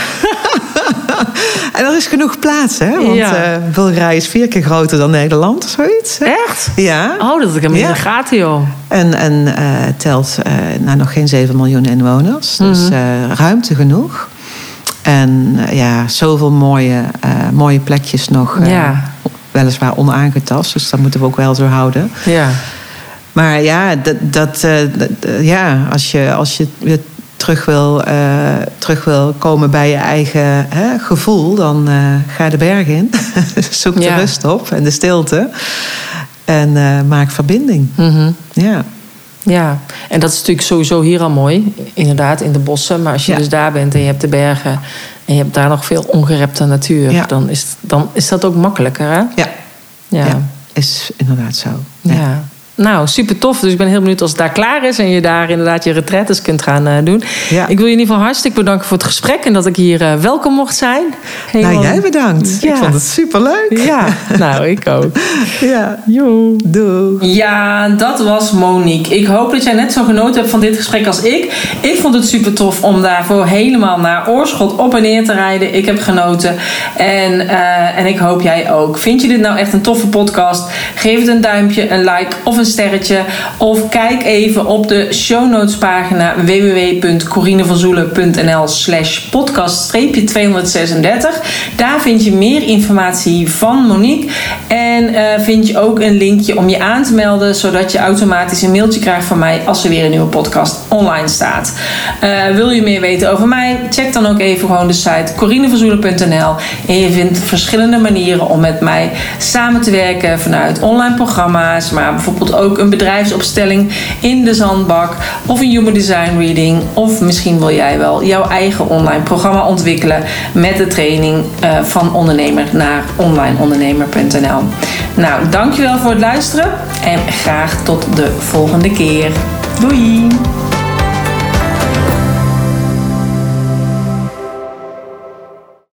En er is genoeg plaats, hè? Want uh, Bulgarije is vier keer groter dan Nederland, zoiets. Echt? Ja. Oh, dat ik hem in de gaten, joh. En, en uh, telt nou, nog geen 7 miljoen inwoners. Dus mm -hmm. ruimte genoeg. En uh, ja, zoveel mooie, uh, mooie plekjes nog. Uh, ja. Weliswaar onaangetast, dus dat moeten we ook wel zo houden. Ja. Maar ja, dat, dat, dat ja als je, als je weer terug wil, terug wil komen bij je eigen hè, gevoel, dan ga de berg in. Zoek de ja. rust op en de stilte. En maak verbinding. Mm -hmm. Ja. Ja, en dat is natuurlijk sowieso hier al mooi, inderdaad, in de bossen. Maar als je dus daar bent en je hebt de bergen en je hebt daar nog veel ongerepte natuur, dan, is, dan is dat ook makkelijker, hè? Ja. Ja, ja is inderdaad zo. ja. Nou, super tof. Dus ik ben heel benieuwd als het daar klaar is en je daar inderdaad je retretes kunt gaan uh, doen. Ja. Ik wil je in ieder geval hartstikke bedanken voor het gesprek en dat ik hier uh, welkom mocht zijn. Helemaal... Nou, jij bedankt. Ja. Ik vond het super leuk. Ja, nou, ik ook. ja, jo, doei. Ja, dat was Monique. Ik hoop dat jij net zo genoten hebt van dit gesprek als ik. Ik vond het super tof om daarvoor helemaal naar Oorschot op en neer te rijden. Ik heb genoten en, uh, en ik hoop jij ook. Vind je dit nou echt een toffe podcast? Geef het een duimpje, een like of een sterretje. Of kijk even op de show notes pagina www.corinevanzoelen.nl slash podcast 236. Daar vind je meer informatie van Monique. En uh, vind je ook een linkje om je aan te melden. Zodat je automatisch een mailtje krijgt van mij als er weer een nieuwe podcast online staat. Uh, wil je meer weten over mij? Check dan ook even gewoon de site corinevanzoelen.nl. En je vindt verschillende manieren om met mij samen te werken vanuit online programma's. Maar bijvoorbeeld ook een bedrijfsopstelling in de zandbak of een human design reading. Of misschien wil jij wel jouw eigen online programma ontwikkelen met de training uh, van ondernemer naar onlineondernemer.nl. Nou, dankjewel voor het luisteren en graag tot de volgende keer. Doei!